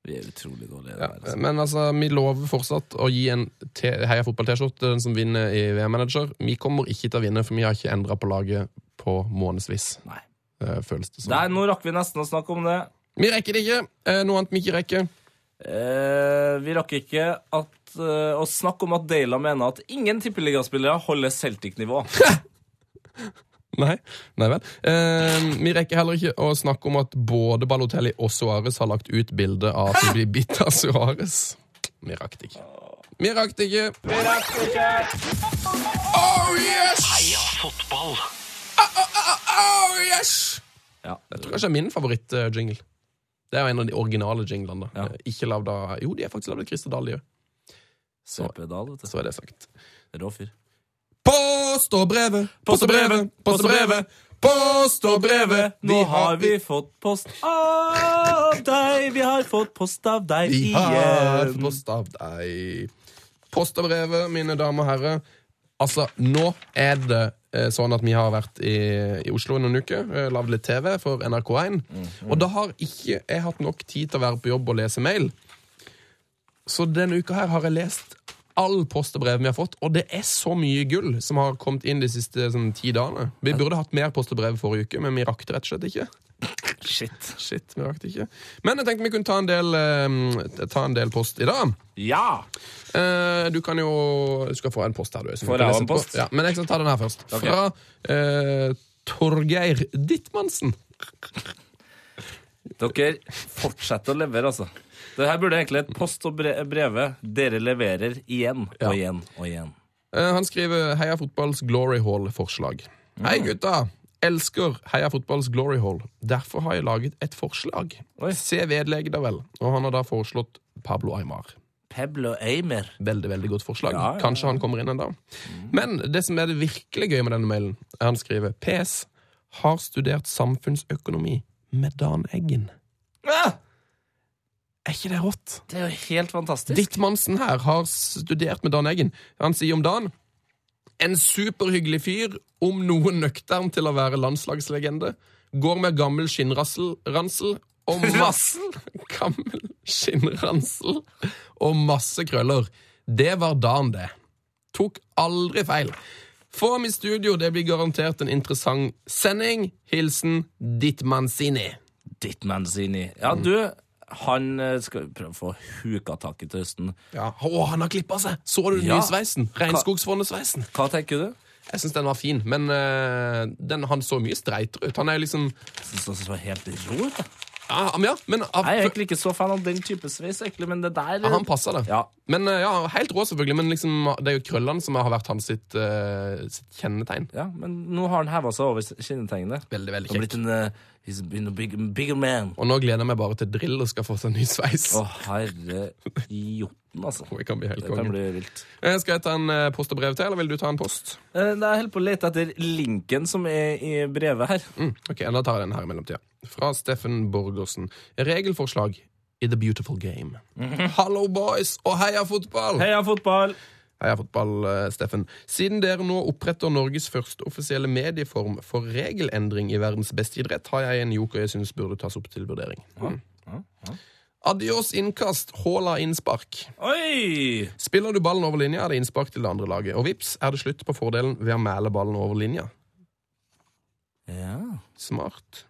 Vi er utrolig dårlige.
Ja,
altså.
men altså, vi lover fortsatt å gi en Heia Fotball-T-skjorte den som vinner i VM-manager. Vi kommer ikke til å vinne, for vi har ikke endra på laget på månedsvis.
Nei.
eh, føles det som.
Der, nå rakk vi nesten å snakke om det.
Vi rekker det ikke. Eh, Noe annet vi ikke rekker.
Eh, vi rakk ikke at, eh, å snakke om at Deila mener at ingen tippeligaspillere holder Celtic-nivå. [laughs] [laughs]
Nei, Nei vel. Eh, vi rekker heller ikke å snakke om at både Balotelli og Suárez har lagt ut bilde av at de blir bitt av Suárez. Vi rakk det ikke. Vi rakk det ikke. Oh yes!
Heia fotball!
Oh yes!
Ja,
Jeg tror kanskje det er min favoritt-jingle. Det er jo en av de originale jinglene. da.
Ja.
Eh, Ikke lavd av Jo, de er faktisk lagd av Christer Dahl, de òg.
Du.
Så er det sagt.
Rå fyr.
Post og brevet, post og brevet, post og brevet. Post og brevet,
Nå har vi fått post av deg. Vi har fått post av deg igjen.
Vi har
fått
post av deg. Post og brevet, mine damer og herrer. Altså, nå er det eh, sånn at vi har vært i, i Oslo noen uker, eh, lagd litt TV for NRK1. Og da har ikke jeg hatt nok tid til å være på jobb og lese mail. Så denne uka her har jeg lest all post og brev vi har fått, og det er så mye gull som har kommet inn de siste sånn, ti dagene. Vi burde hatt mer post og brev forrige uke, men vi rakk det rett og slett ikke.
Shit.
Shit, vi rakk det ikke. Men jeg tenkte vi kunne ta en del, eh, ta en del post i dag.
Ja!
Eh, du kan jo Du skal få en post her, du.
Får
kan
jeg
lese
en
på.
post?
Ja, men jeg skal ta den her først.
Ok.
Fra eh, Torgeir Dittmansen.
Dere fortsetter å levere, altså. Det her burde egentlig et post og brev. Dere leverer igjen og
Ja.
igjen og igjen.
Eh, han skriver Heia Fotballs Glory Hall-forslag. Hei, gutta! Elsker Heia Fotballs Glory Hall. Derfor har jeg laget et forslag.
Oi.
Se vedlegget, da vel. Og han har da foreslått Pablo Aymar.
Pablo Eimer.
Veldig veldig godt forslag.
Ja, ja, ja.
Kanskje han kommer inn en dag. Men det som er det virkelig gøye med denne mailen, er han skriver PS. Har studert samfunnsøkonomi med Dan Eggen.
Ah,
Er ikke det rått?
det er jo helt fantastisk.
Dittmansen her har studert med Dan Eggen. Han sier om Dan En superhyggelig fyr, om noe nøktern til å være landslagslegende. Går med gammel skinnransel og [laughs] masse Gammel skinnransel og masse krøller. Det var Dan, det. Tok aldri feil. Få ham i studio, det blir garantert en interessant sending. Hilsen
Dittmanzini. Dittmanzini. Ja, du, han eh, skal prøve å få huka tak i til høsten.
Ja. Å, han har klippa seg! Så du den
Ja.
nye sveisen? Regnskogsfondet-sveisen.
Hva tenker du?
Jeg syns den var fin, men uh, den, han så mye streitere ut. Han er liksom
Jeg synes han så helt rå ut.
Ja, men ja, men av,
Jeg er egentlig ikke så fan av den type sveis, egentlig, men det der
ja, Han passer det.
Ja.
Men eh, ja, Helt rå, selvfølgelig, men liksom, det er jo krøllene som har vært hans sitt, uh, sitt kjennetegn.
Ja, men nå har han heva seg over kjennetegnet.
Veldig, veldig kjekt.
en uh, He's been a big, bigger man.
Og nå gleder jeg meg bare til drill og skal få seg ny sveis.
Å, herre jotten, altså. [laughs]
Det kan bli helt konge.
bli vilt.
Skal jeg ta en post og brev til, eller vil du ta en post?
Jeg holder på å lete etter linken som er i brevet her.
Mm, ok, Da tar jeg den her i mellomtida. Fra Steffen Borgersen. Regelforslag i The Beautiful Game. Hallo, boys, og heia fotball!
Heia fotball!
Heia fotball, eh, Steffen. Siden dere nå oppretter Norges første offisielle medieform for regelendring i verdens beste idrett, har jeg en joker jeg syns burde tas opp til vurdering. Mm. Adios innkast, håla innspark.
Oi!
Spiller du ballen over linja, er det innspark til det andre laget. Og vips, er det slutt på fordelen ved å mæle ballen over linja.
Ja.
Smart.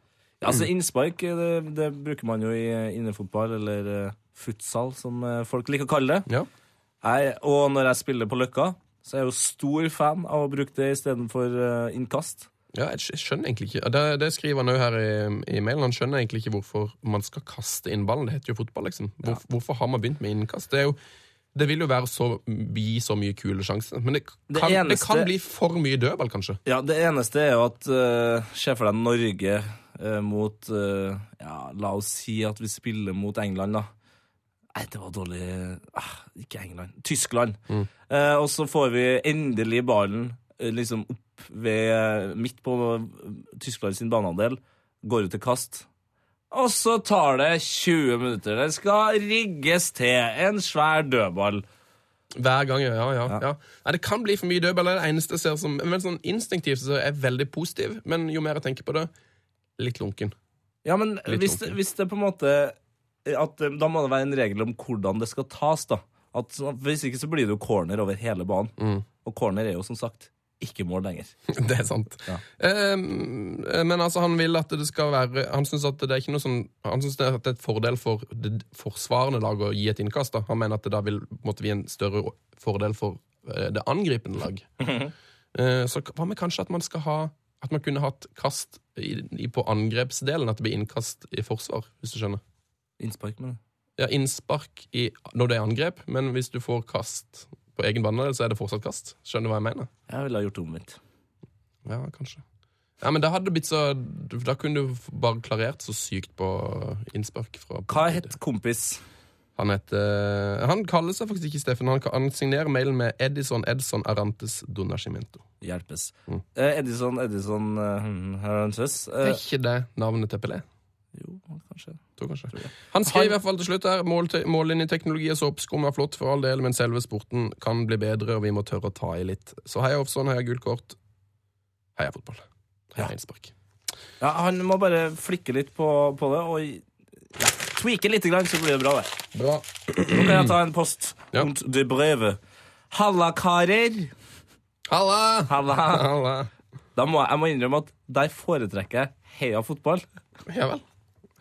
Ja, altså Innspark det, det bruker man jo i eh, innefotball, eller eh, futsal, som eh, folk liker å kalle det.
Ja.
Jeg, og når jeg spiller på Løkka, så er jeg jo stor fan av å bruke det istedenfor innkast.
Ja, jeg skjønner egentlig ikke Det, det skriver han òg her i, i mailen. Han skjønner egentlig ikke hvorfor man skal kaste inn ballen. Det heter jo fotball, liksom. Hvor, Hvorfor har man begynt med innkast? Det, er jo, det vil jo være så, gi så mye kule sjanser. Men det
Det
kan, det
eneste-
kan bli for mye dødball, kanskje.
Ja, Det eneste er jo at uh, Se for deg Norge eh, mot eh, Ja, la oss si at vi spiller mot England, da. Nei, det var dårlig ah, Ikke England. Tyskland. Eh, og så får vi endelig ballen eh, liksom opp ved midt på eh, Tyskland sin banehalvdel. Går ut til kast. Og så tar det 20 minutter. Det skal rigges til en svær dødball.
Hver gang, ja, ja, ja.
Ja.
Nei, det kan bli for mye dødball. Det er det eneste jeg ser som men sånn Instinktivt så er jeg veldig positiv, men jo mer jeg tenker på det, litt lunken.
Ja, men hvis,
lunken.
hvis det på en måte at, eh, Da må det være en regel om hvordan det skal tas, da. At, hvis ikke så blir det jo corner over hele banen.
Mm.
Og corner er jo som sagt ikke mål lenger. [laughs]
Det er sant.
Ja.
Eh, men altså, han vil at det skal være Han syns at det er ikke noe sånn Han synes det er at det er et fordel for det forsvarende laget å gi et innkast. da Han mener at det da vil måtte en en større fordel for eh, det angripende lag. [laughs] Eh, så hva med kanskje at man skal ha At man kunne hatt kast i, på angrepsdelen? At det blir innkast i forsvar, hvis du skjønner?
Innspark, men
Ja, innspark i, når det er angrep, men hvis du får kast på egen banehalvdel, så er det fortsatt kast. Skjønner du hva jeg mener?
jeg ville ha gjort det omvendt.
Ja, kanskje. Ja, men da så Da kunne du bare klarert så sykt på innspark.
Hva het kompis?
Han heter Han kaller seg faktisk ikke Steffen. Han, han signerer mailen med Edison Edson Arantes Donascimento.
hjelpes.
Mm.
Eh, Edison Edison uh, eh.
Er ikke det navnet til Pelé?
Jo, kanskje.
Kanskje. Han skriver i hvert fall til slutt her mål mållinjeteknologi og såpeskum er flott for all del, men selve sporten kan bli bedre, og vi må tørre å ta i litt. Så heia Offsson, heia gult kort. Heia fotball. Heia innspark.
Ja, han må bare flikke litt på, på det, og ja, tweake litt, så blir det bra. det.
Bra.
Nå kan jeg ta en post.
Ja.
rundt det brevet. Halla, karer.
Halla!
Halla.
Halla.
Da må jeg, jeg må innrømme at der foretrekker jeg heia fotball.
Ja vel.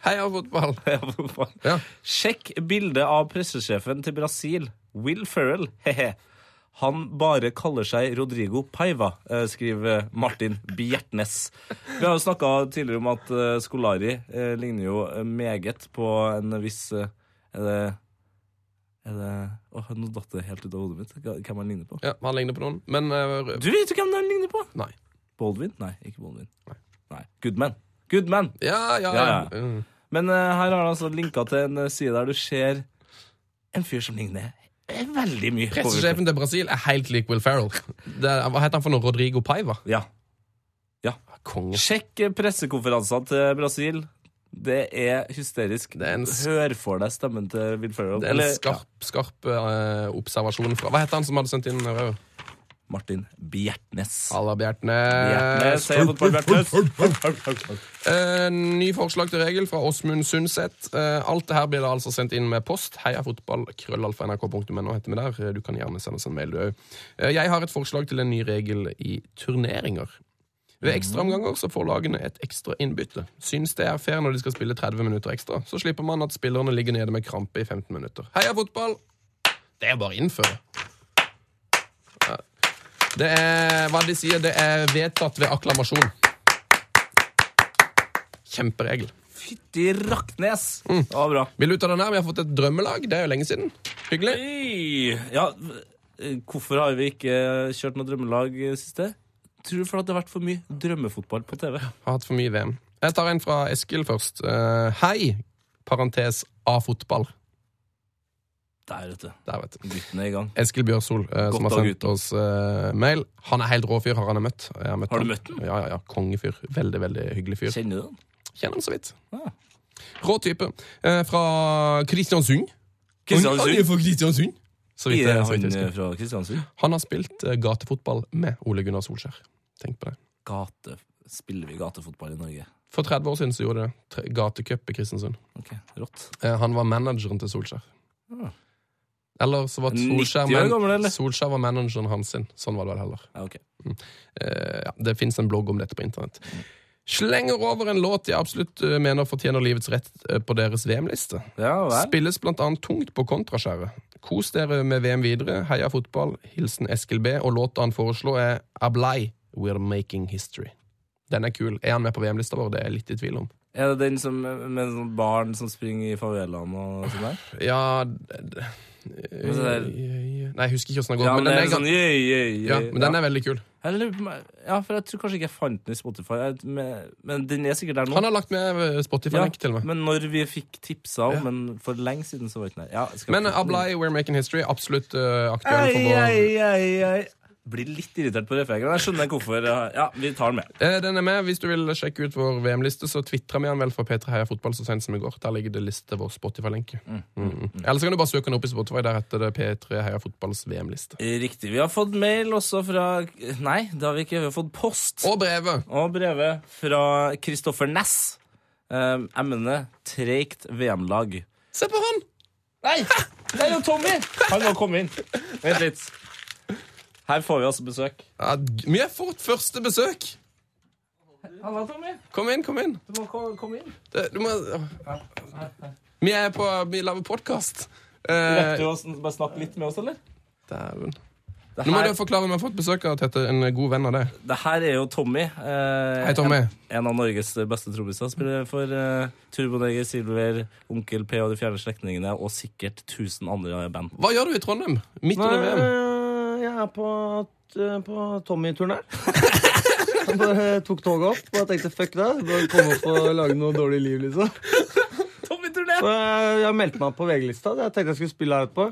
Heia fotball.
Heia fotball.
Ja.
Sjekk bildet av pressesjefen til Brasil, Will Ferrell. Hehe. Han bare kaller seg Rodrigo Paiva, eh, skriver Martin Bjertnes. Vi har jo snakka tidligere om at eh, Skolari eh, ligner jo meget på en viss Er det er det Åh, Nå datt det helt ut av hodet mitt. Hvem han ligner på.
Ja, han ligner på noen. Men uh,
Du vet jo hvem han ligner på!
Nei.
Baldwin? Nei, ikke Baldwin. Nei. Nei. Goodman. Goodman!
Ja, ja,
Ja,
ja. Mm.
Men uh, her har han altså linka til en side der du ser en fyr som ligner veldig mye
Pressesjefen til Brasil er helt lik Will Ferrell. Det, er- hva heter han for noe? Rodrigo Paiva?
Ja. ja.
Konge.
Sjekk pressekonferansene til Brasil. Det er hysterisk.
Det er en
Hør for deg stemmen til Will Ferrell.
Det er en
Eller,
skarp, skarp uh, observasjon fra Hva heter han som hadde sendt inn rød?
Martin Bjertnæs.
Halla,
Bjertnæs, heia fotball.
Eh, ny forslag til regel fra Åsmund Sundset. Eh, alt det her blir da altså sendt inn med post. Heiafotball, krøllalfa.nrk.no heter vi der. Du kan gjerne sende oss en mail, du òg. Eh, jeg har et forslag til en ny regel i turneringer. Ved ekstraomganger så får lagene et ekstra innbytte. Syns det er fair når de skal spille 30 minutter ekstra, så slipper man at spillerne ligger nede med krampe i 15 minutter. Heia fotball! Det er bare å innføre. Det er hva de sier, det er vedtatt ved akklamasjon. Kjemperegel.
Fytti rakknes!
Mm.
Det var bra.
Vil du ta den her? Vi har fått et drømmelag. Det er jo lenge siden. Hyggelig.
Hey. Ja, eh, hvorfor har vi ikke kjørt noe drømmelag i siste? Tror for at det har vært for mye drømmefotball på TV.
Har hatt for mye VM. Jeg tar en fra Eskil først. Eh, hei, parentes A-fotball.
Der, vet du.
Der, vet du.
Guttene er i gang.
Eskil Bjørsol, eh, som har sendt oss eh, mail. Han er helt rå fyr, har han møtt. Møtt
Har du møtt han?
Ja, ja, ja. Kongefyr. Veldig, veldig hyggelig fyr.
Kjenner du den?
Kjenner han så vidt.
Ja.
Rå type. Eh, fra Kristiansund.
Kristiansund?
Han, han er fra Kristiansund. Så vidt,
Er
vidt
han
jeg
eh, fra Kristiansund?
Han har spilt eh, gatefotball med Ole Gunnar Solskjær. Tenk på det.
Gate. Spiller vi gatefotball i Norge?
For 30 år siden så gjorde det gatecup i Kristiansund.
Ok, rått.
Eh, Han var manageren til Solskjær. Eller så var Solskjær,
men
Solskjær var manageren hans sin. Sånn var det vel heller.
Ja, okay.
mm. uh, ja, det fins en blogg om dette på internett. Slenger over en låt jeg absolutt eh, mener fortjener livets rett eh, på deres VM-liste.
Ja.
Spilles blant annet tungt på kontraskjæret. Kos dere med VM videre. Heia fotball. Hilsen Eskil B. Og låta han foreslår er Ablai, We're Making History. Den er kul. Er han med på VM-lista vår? Det er jeg litt i tvil om.
Er det den som, med sånn barn som springer i favelaen og sånn der?
Ja d-
Men er-
Nei, jeg husker ikke åssen den går.
Ja,
men, den er,
sånn yeah, yeah, yeah.
ja, men den er veldig kul.
Ja, for jeg tror kanskje ikke jeg fant den i Spotify. Men, den er sikkert der nå.
Han har lagt med
ja,
Spotify-lenk til meg.
Men når vi fikk tipsa om
Ja.
men for lenge siden, så var ikke den der. Ja,
Men Ablai, We're Making History, absolutt uh, aktuell for vår
ei, ei, ei. Blir litt irritert på refrenget. Jeg skjønner hvorfor. Ja, vi tar den med.
Eh, Den er med. Hvis du vil sjekke ut vår VM-liste, så tvitra vi den vel for P3 Heia Fotball så sent som i går. Der ligger det liste vår Spotify-lenke. Mm. mm. Eller så kan du bare søke den opp i Spotify. Der heter det P3 Heia Fotballs VM-liste.
Riktig. Vi har fått mail også fra Nei, det har vi ikke. Vi har fått post.
Og brevet!
Og brevet fra Kristoffer Næss. Um, emne treigt VM-lag.
Se på han!
Nei! Det er jo Tommy! Han må komme inn. Vent litt. Her får vi også besøk.
Ja, vi har fått første besøk!
Halla, Tommy.
Kom inn, kom inn.
Du må ko- komme inn.
Det, du må Vi er på Vi lager podkast. Eh,
du å bare snakke litt med oss, eller?
Dæven.
Det
Nå må
her,
du forklare om vi har fått besøk av, Tete. En god venn av deg.
det her er jo Tommy. eh,
Hei, Tommy.
En, en av Norges beste trommiser. Spiller for uh, Turboneger, Silver, Onkel P og De fjerne slektningene, og sikkert 1000 andre band.
Hva gjør du i Trondheim? Midt under VM?
Eh, jeg er på, på Tommy-turen her. [laughs] Jeg bare tok toget opp og tenkte fuck det. Bare komme opp og lage noe dårlig liv, liksom. [laughs]
Tommy-turné!
Og jeg, jeg meldte meg på VG-lista. Jeg tenkte jeg skulle spille her etterpå.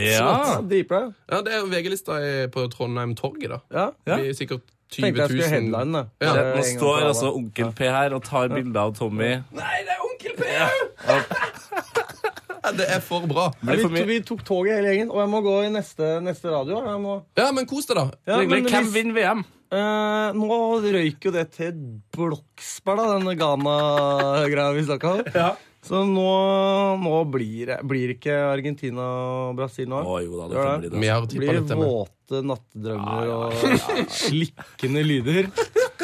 Ja.
Dritbra.
Ja, det er VG-lista på Trondheim Torget, da.
Ja.
Ja.
Det er sikkert 20
Tenkte jeg
000
skulle headline, da.
Ja.
Nå står altså onkel P her og tar bilder av Tommy.
Nei, det er onkel P! Ja, [laughs] det er for bra.
Ja, vi,
for mye.
vi tok toget hele gjengen, og jeg må gå i neste, neste radio. Jeg må,
Ja, men kos deg, da.
ja, men
Hvem
hvis-
vinner VM?
Uh, nå røyk jo det til Bloksberg, da, denne Ghana-greia vi snakka om. Så nå, nå blir det blir ikke Argentina og Brasil nå.
Å jo da, det
det?
bli det.
Det blir
litt våte meg.
våte ja, og slikkende lyder.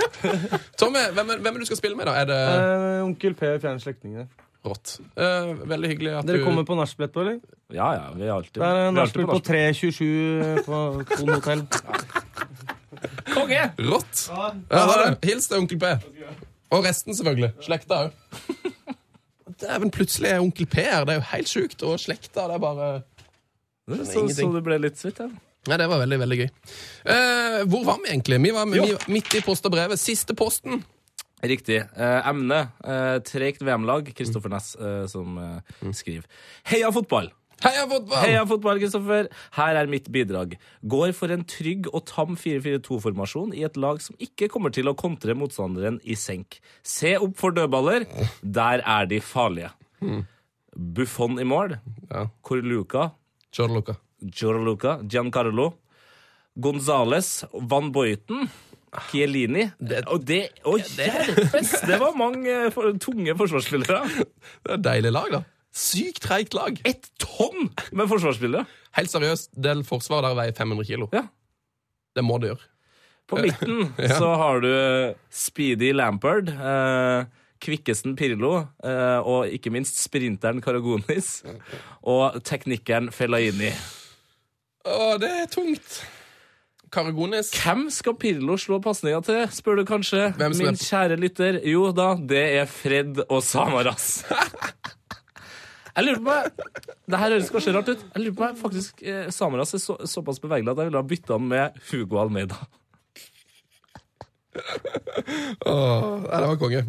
[laughs]
Tommy, hvem er, hvem er det du skal spille med, da? Er det
uh, onkel P fjerne slektningene.
Rått? Eh, veldig hyggelig at
Dere
du
kommer på nachspiel etterpå, eller?
Ja ja, vi er alltid
Det er
vi er alltid
nachspiel på
nachspiel.
327 på Thon hotell. [laughs]
Konge!
Rått! Ja, ha det. Hils til onkel P. Og resten, selvfølgelig. Slekta òg. [laughs] Dæven, plutselig er onkel P her. Det er jo helt sjukt. Og slekta, det er bare
Så, så
ingenting.
det ble litt svitt, ja.
Ja, det var veldig, veldig gøy. Eh, hvor var vi egentlig? Vi var, vi var midt i post og brevet. Siste posten.
Riktig. Eh, emne eh, tregt VM-lag. Kristoffer Næss eh, som eh, skriver. Heia fotball!
Heia fotball!
Heia fotball, Kristoffer! Her er mitt bidrag. Går for en trygg og tam 4-4-2-formasjon i et lag som ikke kommer til å kontre motstanderen i senk. Se opp for dødballer. Der er de farlige. Buffon i mål.
Ja.
Corluca. Gianluca. Giancarlo. Gonzales. Van Boyten. Chiellini. og det Å, hjelpes! Det var mange for, tunge forsvarsspillere.
Det er et deilig lag, da. Sykt treigt lag.
Et tonn med forsvarsspillere!
Helt seriøst, del forsvar der veier 500 kilo.
Ja.
Det må det gjøre.
På midten [laughs]
Ja.
så har du Speedy Lampard, eh, kvikkesten Pirlo eh, og ikke minst sprinteren Karagonis og teknikeren Fellaini.
Å, det er tungt. Karagonis.
Hvem skal Pirlo slå pasninga til, spør du kanskje?
Som er
Min kjære lytter. Jo da, det er Fred og Samaras. [laughs] Jeg lurer på meg, Det her høres kanskje rart ut. Jeg lurer på meg faktisk eh, Samaras er så, såpass bevegelig at jeg ville ha bytta han med Hugo Almeida.
Åh, nei, det var konge.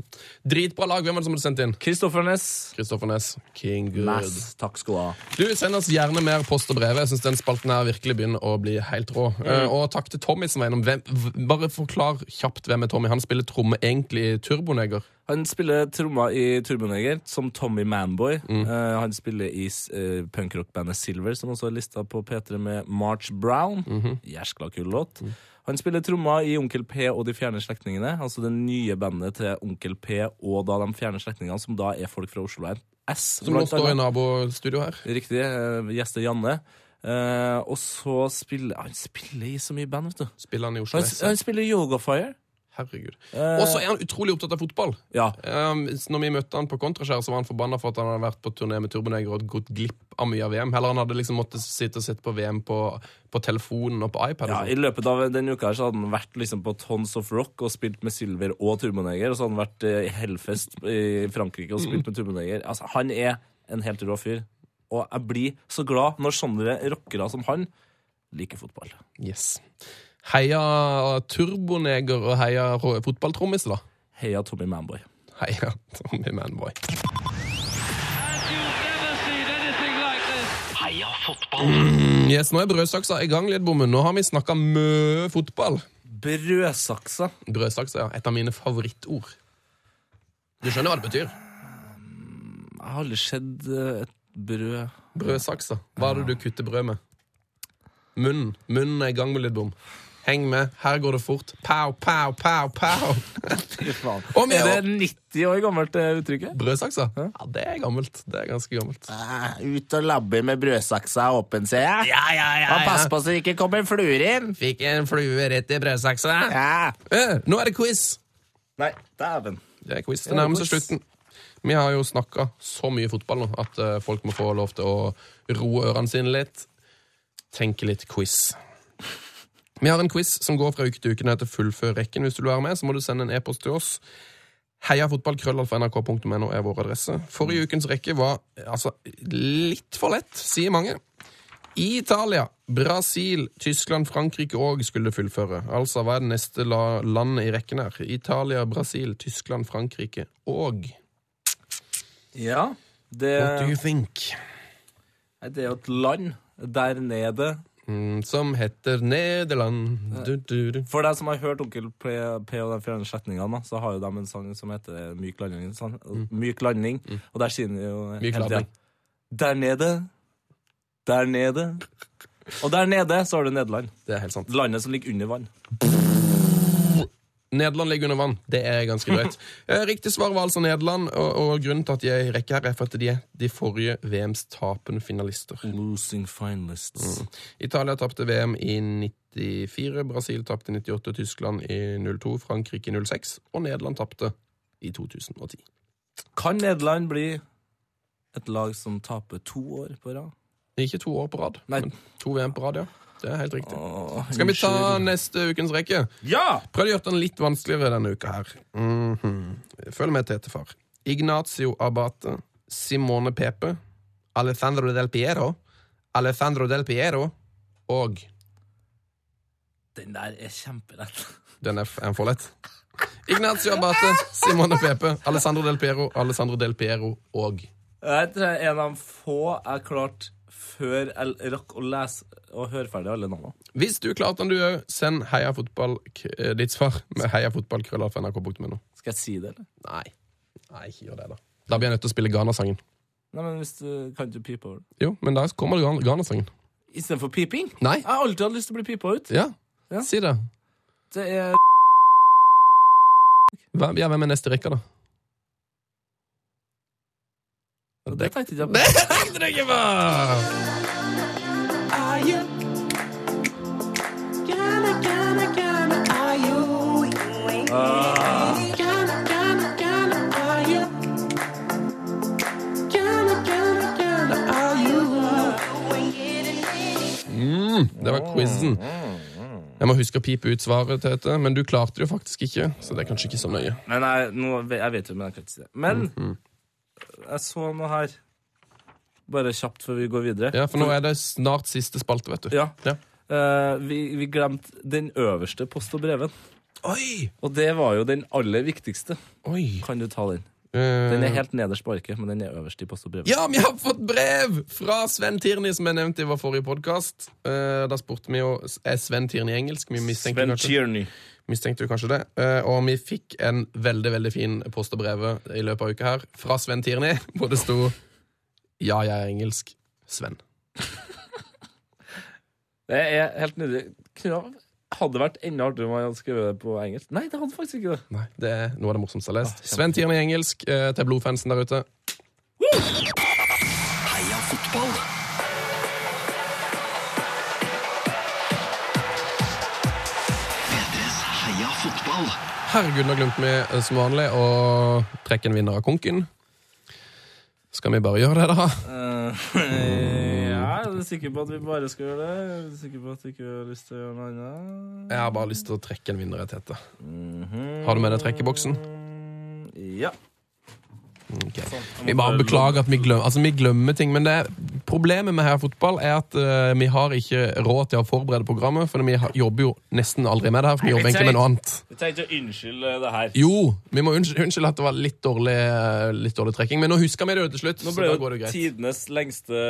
Dritbra lag. Hvem var det som hadde sendt inn?
Kristoffer Næss.
Kristoffer Næss. King good.
Næss. Takk skal du ha.
Du, Send oss gjerne mer post og brev. Jeg synes den spalten her virkelig begynner å bli helt rå. Eh, og takk til Tommy som var innom. Hvem, bare forklar kjapt hvem er Tommy. Han spiller tromme egentlig i Turboneger.
Han spiller trommer i Turboneger som Tommy Manboy.
Mm.
Uh, han spiller i uh, punkrockbandet Silver, som også er lista på P3 med March Brown.
Mhm.
Jæskla kul låt.
Mm.
Han spiller trommer i Onkel P og De fjerne slektningene, altså det nye bandet til Onkel P og da De fjerne slektningene, som da er folk fra Oslo S.
Som nå står i nabostudio her.
Riktig. Uh, Gjester Janne. Uh, og så spiller Han spiller i så mye band, vet du.
Spiller han i Oslo
Han,
S.
han spiller Yogafire.
Herregud.
Eh,
Og så er han utrolig opptatt av fotball.
Ja.
Um, når vi møtte han på Kontraskjær, så var han forbanna for at han hadde vært på turné med Turboneger og gått glipp av mye av VM. Heller han hadde liksom måttet sitte og sett på VM på, på telefonen og på iPad.
Ja,
og
I løpet av den uka her så hadde han vært liksom på Tons of Rock og spilt med Silver og Turboneger. Og så hadde han vært eh, i Hellfest i Frankrike og spilt med Turboneger. Altså, han er en helt rå fyr. Og jeg blir så glad når sånne rockere som han liker fotball.
Yes. Heia Turboneger og heia fotballtrommis, da.
Heia Tommy Manboy.
Heia Tommy Manboy.
Heia fotball!
Mm, Yes, Nå er brødsaksa i gang, Lidbommen. Nå har vi snakka mye fotball.
Brødsaksa.
Brødsaksa, ja. Et av mine favorittord. Du skjønner hva det betyr?
Jeg har aldri sett eh, et brød
Brødsaksa. Hva er det du kutter brød med? Munnen. Munnen er i gang med Lidbom. Heng med. Her går det fort. Pow, pow, pow, pow. [laughs] Om
Er det 90 år gammelt uttrykket?
Brødsaksa? Ja, det er gammelt. Det er ganske gammelt.
Ut og labbe med brødsaksa åpen, ser jeg.
Ja, ja, ja.
Og pass på så det ikke kommer fluer inn.
Fikk en flue rett i brødsaksa.
Ja.
Eh, nå er det quiz.
Nei, dæven.
Det er quiz. Det nærmer seg slutten. Vi har jo snakka så mye fotball nå at eh, folk må få lov til å roe ørene sine litt. Tenke litt quiz. Vi har en quiz som går fra uke til uke ned til fullfør rekken. Hvis du vil være med, så må du sende en e-post til oss. Heiafotballkrøllalfa.nrk.no er vår adresse. Forrige ukens rekke var altså litt for lett, sier mange. Italia, Brasil, Tyskland, Frankrike òg skulle fullføre. Altså, hva er det neste la landet i rekken her? Italia, Brasil, Tyskland, Frankrike og
Ja. Det,
What do you think?
Det er jo et land der nede.
Mm, som heter Nederland. Du, du, du.
For deg som har hørt Onkel P, P og de fjerne sletningene, så har jo de en sang som heter Myk landing. Sånn. Myk landing. Og der sier de jo
Mm. Myk
hele. Der nede. Der nede. Og der nede så har du Nederland.
Det er helt sant.
Landet som ligger under vann.
Nederland ligger under vann. Det er ganske drøyt. [laughs] Eh, Riktig svar var altså Nederland, og, og grunnen til at de rekker her, er for at de er de forrige VMs tapende finalister.
Losing finalists.
Italia tapte VM i 94, Brasil tapte i 98, Tyskland i 02, Frankrike i 06, og Nederland tapte i 2010.
Kan Nederland bli et lag som taper to år på rad?
Ikke to år på rad,
Nei.
men to VM på rad, ja. Det er helt riktig.
Åh,
Skal vi ta
unnskyld.
neste ukens rekke?
Ja!
Prøv å gjøre den litt vanskeligere denne uka her. Mhm. Følg med, Tete-far. Ignacio Abate, Simone Pepe, Alessandro Del Piero, Alessandro Del Piero og
Den der er kjempelett.
Den er er for lett. Ignacio Abate, Simone Pepe, Alessandro Del Piero, Alessandro Del Piero og
Jeg tror jeg er en av få jeg klarte før jeg rakk å lese og høre ferdig alle navnene.
Hvis du klarte den, du òg, send Heia fotball eh, ditt svar med heiafotballkrøllalfa.nrk.no.
Skal jeg si det, eller?
Nei. Nei, ikke gjør det, da. Da blir jeg nødt til å spille Ghana-sangen.
Nei, men hvis du Kan du pipe over?
Jo, men da kommer Ghana-sangen.
Istedenfor piping?
Nei.
Jeg har alltid hatt lyst til å bli pipa ut.
Ja,
Ja.
si det.
Det er
ja, hvem er neste i rekka, da?
Det tenkte jeg ikke
Det
på.
tenkte jeg ikke på! Mm, det var quizen. Jeg må huske å pipe ut svaret, Tete, men du klarte det jo faktisk ikke, så det er kanskje ikke så nøye.
Men jeg, nå, jeg vet jo, men jeg kan ikke si det. Men
Mhm.
Jeg så noe her. Bare kjapt før vi går videre.
Ja, for nå er det snart siste spalte, vet du.
Ja.
Ja.
Eh, vi, vi glemte den øverste post og breven.
Oi!
Og det var jo den aller viktigste.
Oi.
Kan du ta den?
Eh,
Den er helt nederst på arket, men den er øverst i post og brev.
Ja, vi har fått brev fra Sven Tierney, som jeg nevnte i vår forrige podkast. da spurte vi jo er Sven Tierney engelsk. Vi mistenkte,
Sven Tierney.
Mistenkte jo kanskje det. Eh, og vi fikk en veldig veldig fin post og brev i løpet av uka her fra Sven Tierney, [laughs] hvor det sto 'Ja, jeg er engelsk. Sven'.
Det er helt nydelig. Hadde vært enda artigere om han hadde skrevet det på engelsk. Nei, det hadde faktisk ikke det.
Nei, Det er noe av det morsomste jeg har lest.
Ah,
Sven Tierney engelsk eh, til blodfansen der ute.
Heia fotball!
Herregud, nå glemte vi eh, som vanlig å trekke en vinner av konken. Skal vi bare gjøre det, da?
Uh, [laughs] ja, er sikker på at vi bare skal gjøre det? Jeg Er sikker på at du ikke har lyst til å gjøre noe annet?
Jeg har bare lyst til å trekke en vinner, Tete. Har du med deg trekkeboksen?
Ja.
Ok.
Sånn.
Vi bare beklager at vi glemmer, altså vi glemmer ting, men det, problemet med Heia Fotball er at uh, vi har ikke råd til å forberede programmet, for vi har, jobber jo nesten aldri med det her, for vi jobber egentlig med noe annet.
Vi tenkte å unnskylde det her.
Jo, vi må unnskylde, unnskylde at det var litt dårlig, eh, litt dårlig trekking, men nå husker vi det jo til slutt,
Nå
så
ble jo
går det greit.
tidenes lengste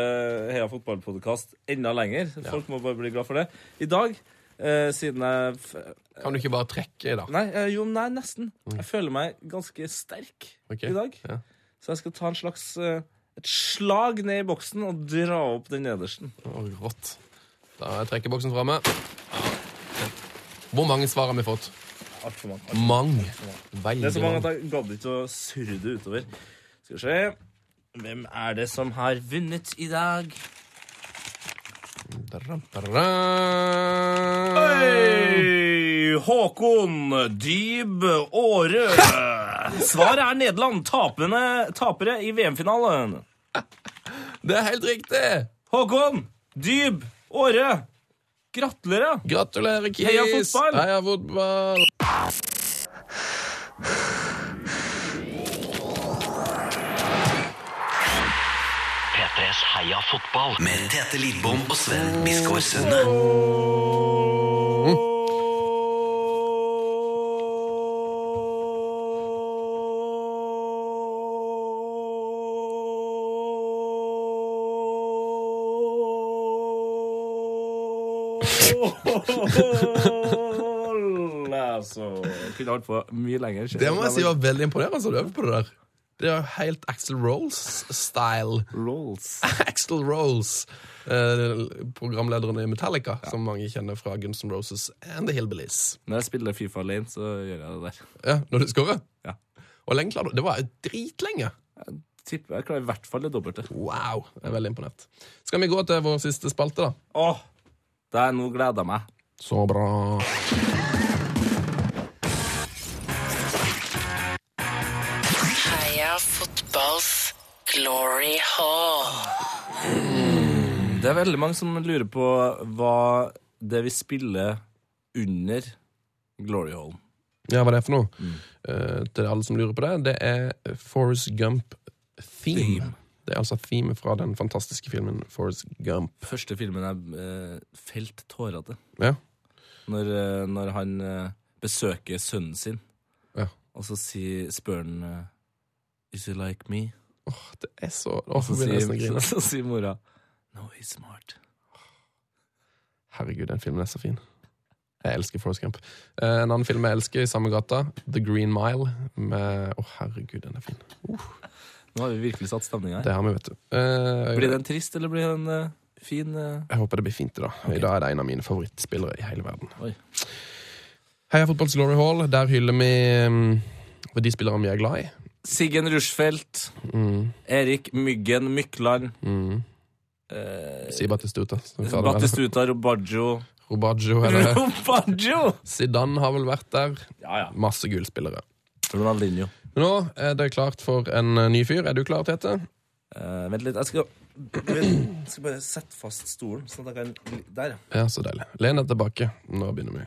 Heia fotballpodkast enda lenger. Folk må bare bli glad for det. I dag, uh, siden jeg
Kan du ikke bare trekke i dag?
Nei, jo, nei, nesten. Jeg føler meg ganske sterk
okay.
i dag.
ja.
Så jeg skal ta en slags eh, et slag ned i boksen og dra opp den nederste.
Oh, rått. Da er trekkeboksen framme. Hvor mange svar har vi fått?
Altfor mange.
Mange.
Det er så mange
mange.
at jeg gadd ikke å surre det utover. Skal vi se Hvem er det som har vunnet i dag?
Da, da, da,
Hei! Håkon Dyb Aare. Svaret er Nederland. Tapene, tapere i VM-finalen.
Det er helt riktig!
Håkon Dyb Aare. Gratulerer.
Gratulerer, Kis!
Heia fotball!
Heia fotball!
P3s Heia fotball med Tete Lidbom og Sven Biskår Sunde.
Altså, kunne holdt på mye lenger.
Det må jeg si var veldig imponerende å øve på det der. Det er jo helt Axel Rolls-style.
Rolls. [laughs]
Axel Rolls, eh, programlederen i Metallica, som mange kjenner fra Guns N' Roses and The Hillbillies.
Når jeg spiller Fifa alene, så gjør jeg det der.
Ja, Når du scorer?
Ja.
Og lenge klarer du? Det var jo dritlenge.
Tipper jeg klarer i hvert fall det dobbelte.
Wow, jeg er veldig imponert. Skal vi gå til vår siste spalte, da?
Åh, der nå gleder jeg meg.
Så bra.
Heia fotballs glory hall.
Det er veldig mange som lurer på hva det vi spiller under Glory Hall.
Ja, hva det er for noe? Eh, til alle som lurer på det, det er Forrest Gump theme.
Theme.
Det er altså theme fra den fantastiske filmen Forrest Gump.
Første filmen jeg uh, felt tårer til.
Ja.
Når, eh, når han eh, besøker sønnen sin,
Ja.
og så si, spør han eh, Is he like me?
Åh, det er så
oh, [laughs] så sier, si mora No, he's smart.
Herregud, den filmen er så fin. Jeg elsker Forest Camp. Eh, en annen film jeg elsker i samme gata, The Green Mile. Med Å, herregud, den er fin.
Nå har vi virkelig satt stemning her.
Det har vi, vet du. Eh,
Blir den trist, eller blir den eh, fin? uh...
Jeg håper det blir fint i dag. I dag er det en av mine favorittspillere i hele verden.
Oi.
Heia Fotballs Glory Hall. Der hyller vi um, de spillerne vi er glad i.
Siggen Rushfeldt,
Mm,
Erik Myggen Mykland,
mm.
eh,
Si Batistuta.
Batistuta Robaggio
Robaggio, eller
Robaggio!
Zidane har vel vært der.
Ja, ja.
Masse gullspillere.
Ronaldinho.
Nå er det klart for en eh, ny fyr. Er du klar, Tete?
Eh, vent litt, jeg skal, jeg skal bare sette fast stolen, sånn at jeg kan Der, ja.
Så deilig. Len deg tilbake. Nå begynner vi.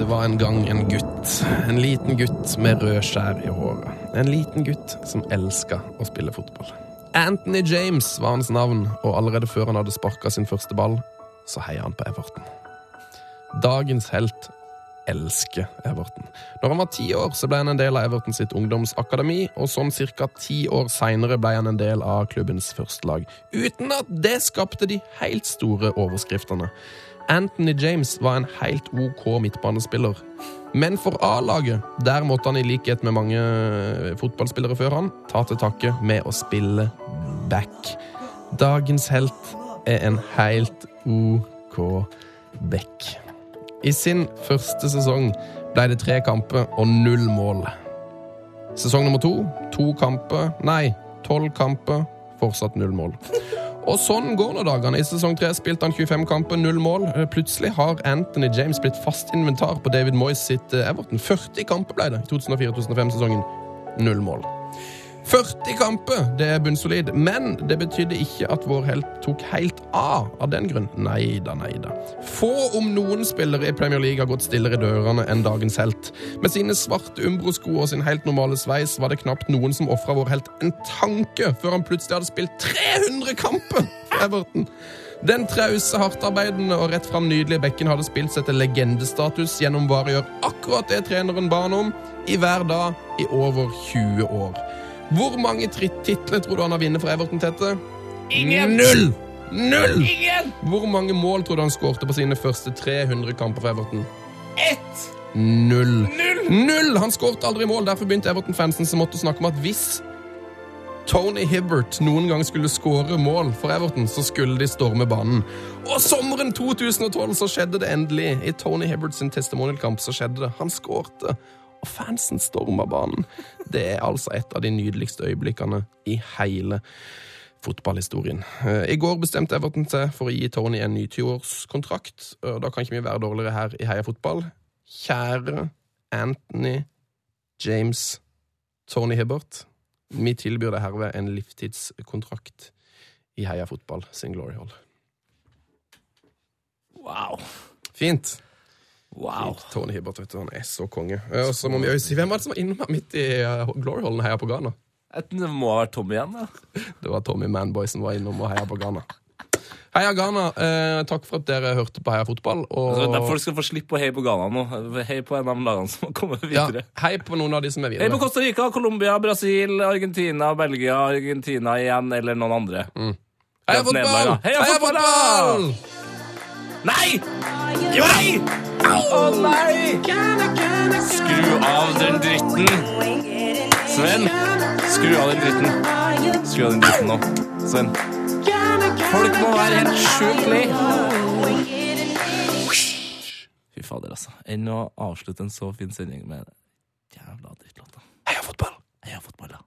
Det var en gang en gutt. En liten gutt med rød skjær i håret. En liten gutt som elska å spille fotball. Anthony James var hans navn, og allerede før han hadde sparka sin første ball, så heia han på Everton. Dagens helt elsker Everton. Når han var ti år, så ble han en del av Everton sitt ungdomsakademi, og sånn ca. ti år seinere ble han en del av klubbens førstelag. Uten at det skapte de helt store overskriftene. Anthony James var en helt OK midtbanespiller. Men for A-laget, der måtte han i likhet med mange fotballspillere før han, ta til takke med å spille back. Dagens helt er en helt OK back. I sin første sesong ble det tre kamper og null mål. Sesong nummer to, to kamper, nei, tolv kamper, fortsatt null mål. Og sånn går nå dagene. I sesong tre spilte han 25 kamper, null mål. Eh, Plutselig har Anthony James blitt fast inventar på David Moyes sitt eh, Everton. 40 kamper ble det i 2004-2005-sesongen. Null mål. 40 kamper, det er bunnsolid, men det betydde ikke at vår helt tok helt av av den grunn. Nei da, nei da. Få om noen spillere i Premier League har gått stillere i dørene enn dagens helt. Med sine svarte Umbro-sko og sin helt normale sveis var det knapt noen som ofra vår helt en tanke før han plutselig hadde spilt 300 kamper for Everton. Den trause, hardtarbeidende og rett fram nydelige bekken hadde spilt seg til legendestatus gjennom bare å gjøre akkurat det treneren ba han om, i hver dag i over 20 år. Hvor mange titler tror du han har vunnet for Everton, Tette? Ingen! Null! Null! Ingen! Hvor mange mål tror du han skårte på sine første 300 kamper for Everton? Ett! Null. Null! Null! Han skårte aldri mål, derfor begynte Everton-fansen som måtte snakke om at hvis Tony Hibbert noen gang skulle skåre mål for Everton, så skulle de storme banen. Og sommeren 2012 så skjedde det endelig. I Tony Hibberts testimonialkamp så skjedde det. Han skårte, og fansen storma banen. Det er altså et av de nydeligste øyeblikkene i hele fotballhistorien. Eh, I går bestemte Everton seg for å gi Tony en ny 20-årskontrakt. Da kan ikke vi være dårligere her i Heia Fotball. Kjære Anthony James Tony Hibbert. Vi tilbyr deg herved en livstidskontrakt i Heia Fotball sin Glory Hall.
Wow.
Fint.
Wow.
Tony Hibbert, vet du, han er så konge. Og så må vi jo si, Hvem var det som var innom midt i eh, Glory Hallen Heia på Ghana?
Det må ha vært Tommy igjen, da. [laughs]
Det var Tommy Manboy som var innom og heia på Ghana. Heia Ghana, eh, takk for at dere hørte på Heia Fotball. Og
Altså, folk skal få slippe å heie på Ghana nå. Hei på en av lagene som har kommet
ja,
videre.
hei på noen av de som er
Hei
videre.
på Costa Rica, Colombia, Brasil, Argentina, Belgia, Argentina igjen, eller noen andre.
Heia fotball!
Heia fotball, Heia
fotball!
Nei! Jo! Nei! Au! Skru av den dritten. Sven, skru av den dritten. Skru av den dritten nå. Sven. Folk må være helt sjukt lei. Fy fader, altså. Enn å avslutte en så fin sending med jævla drittlåta. Heia fotball! Heia fotball, da.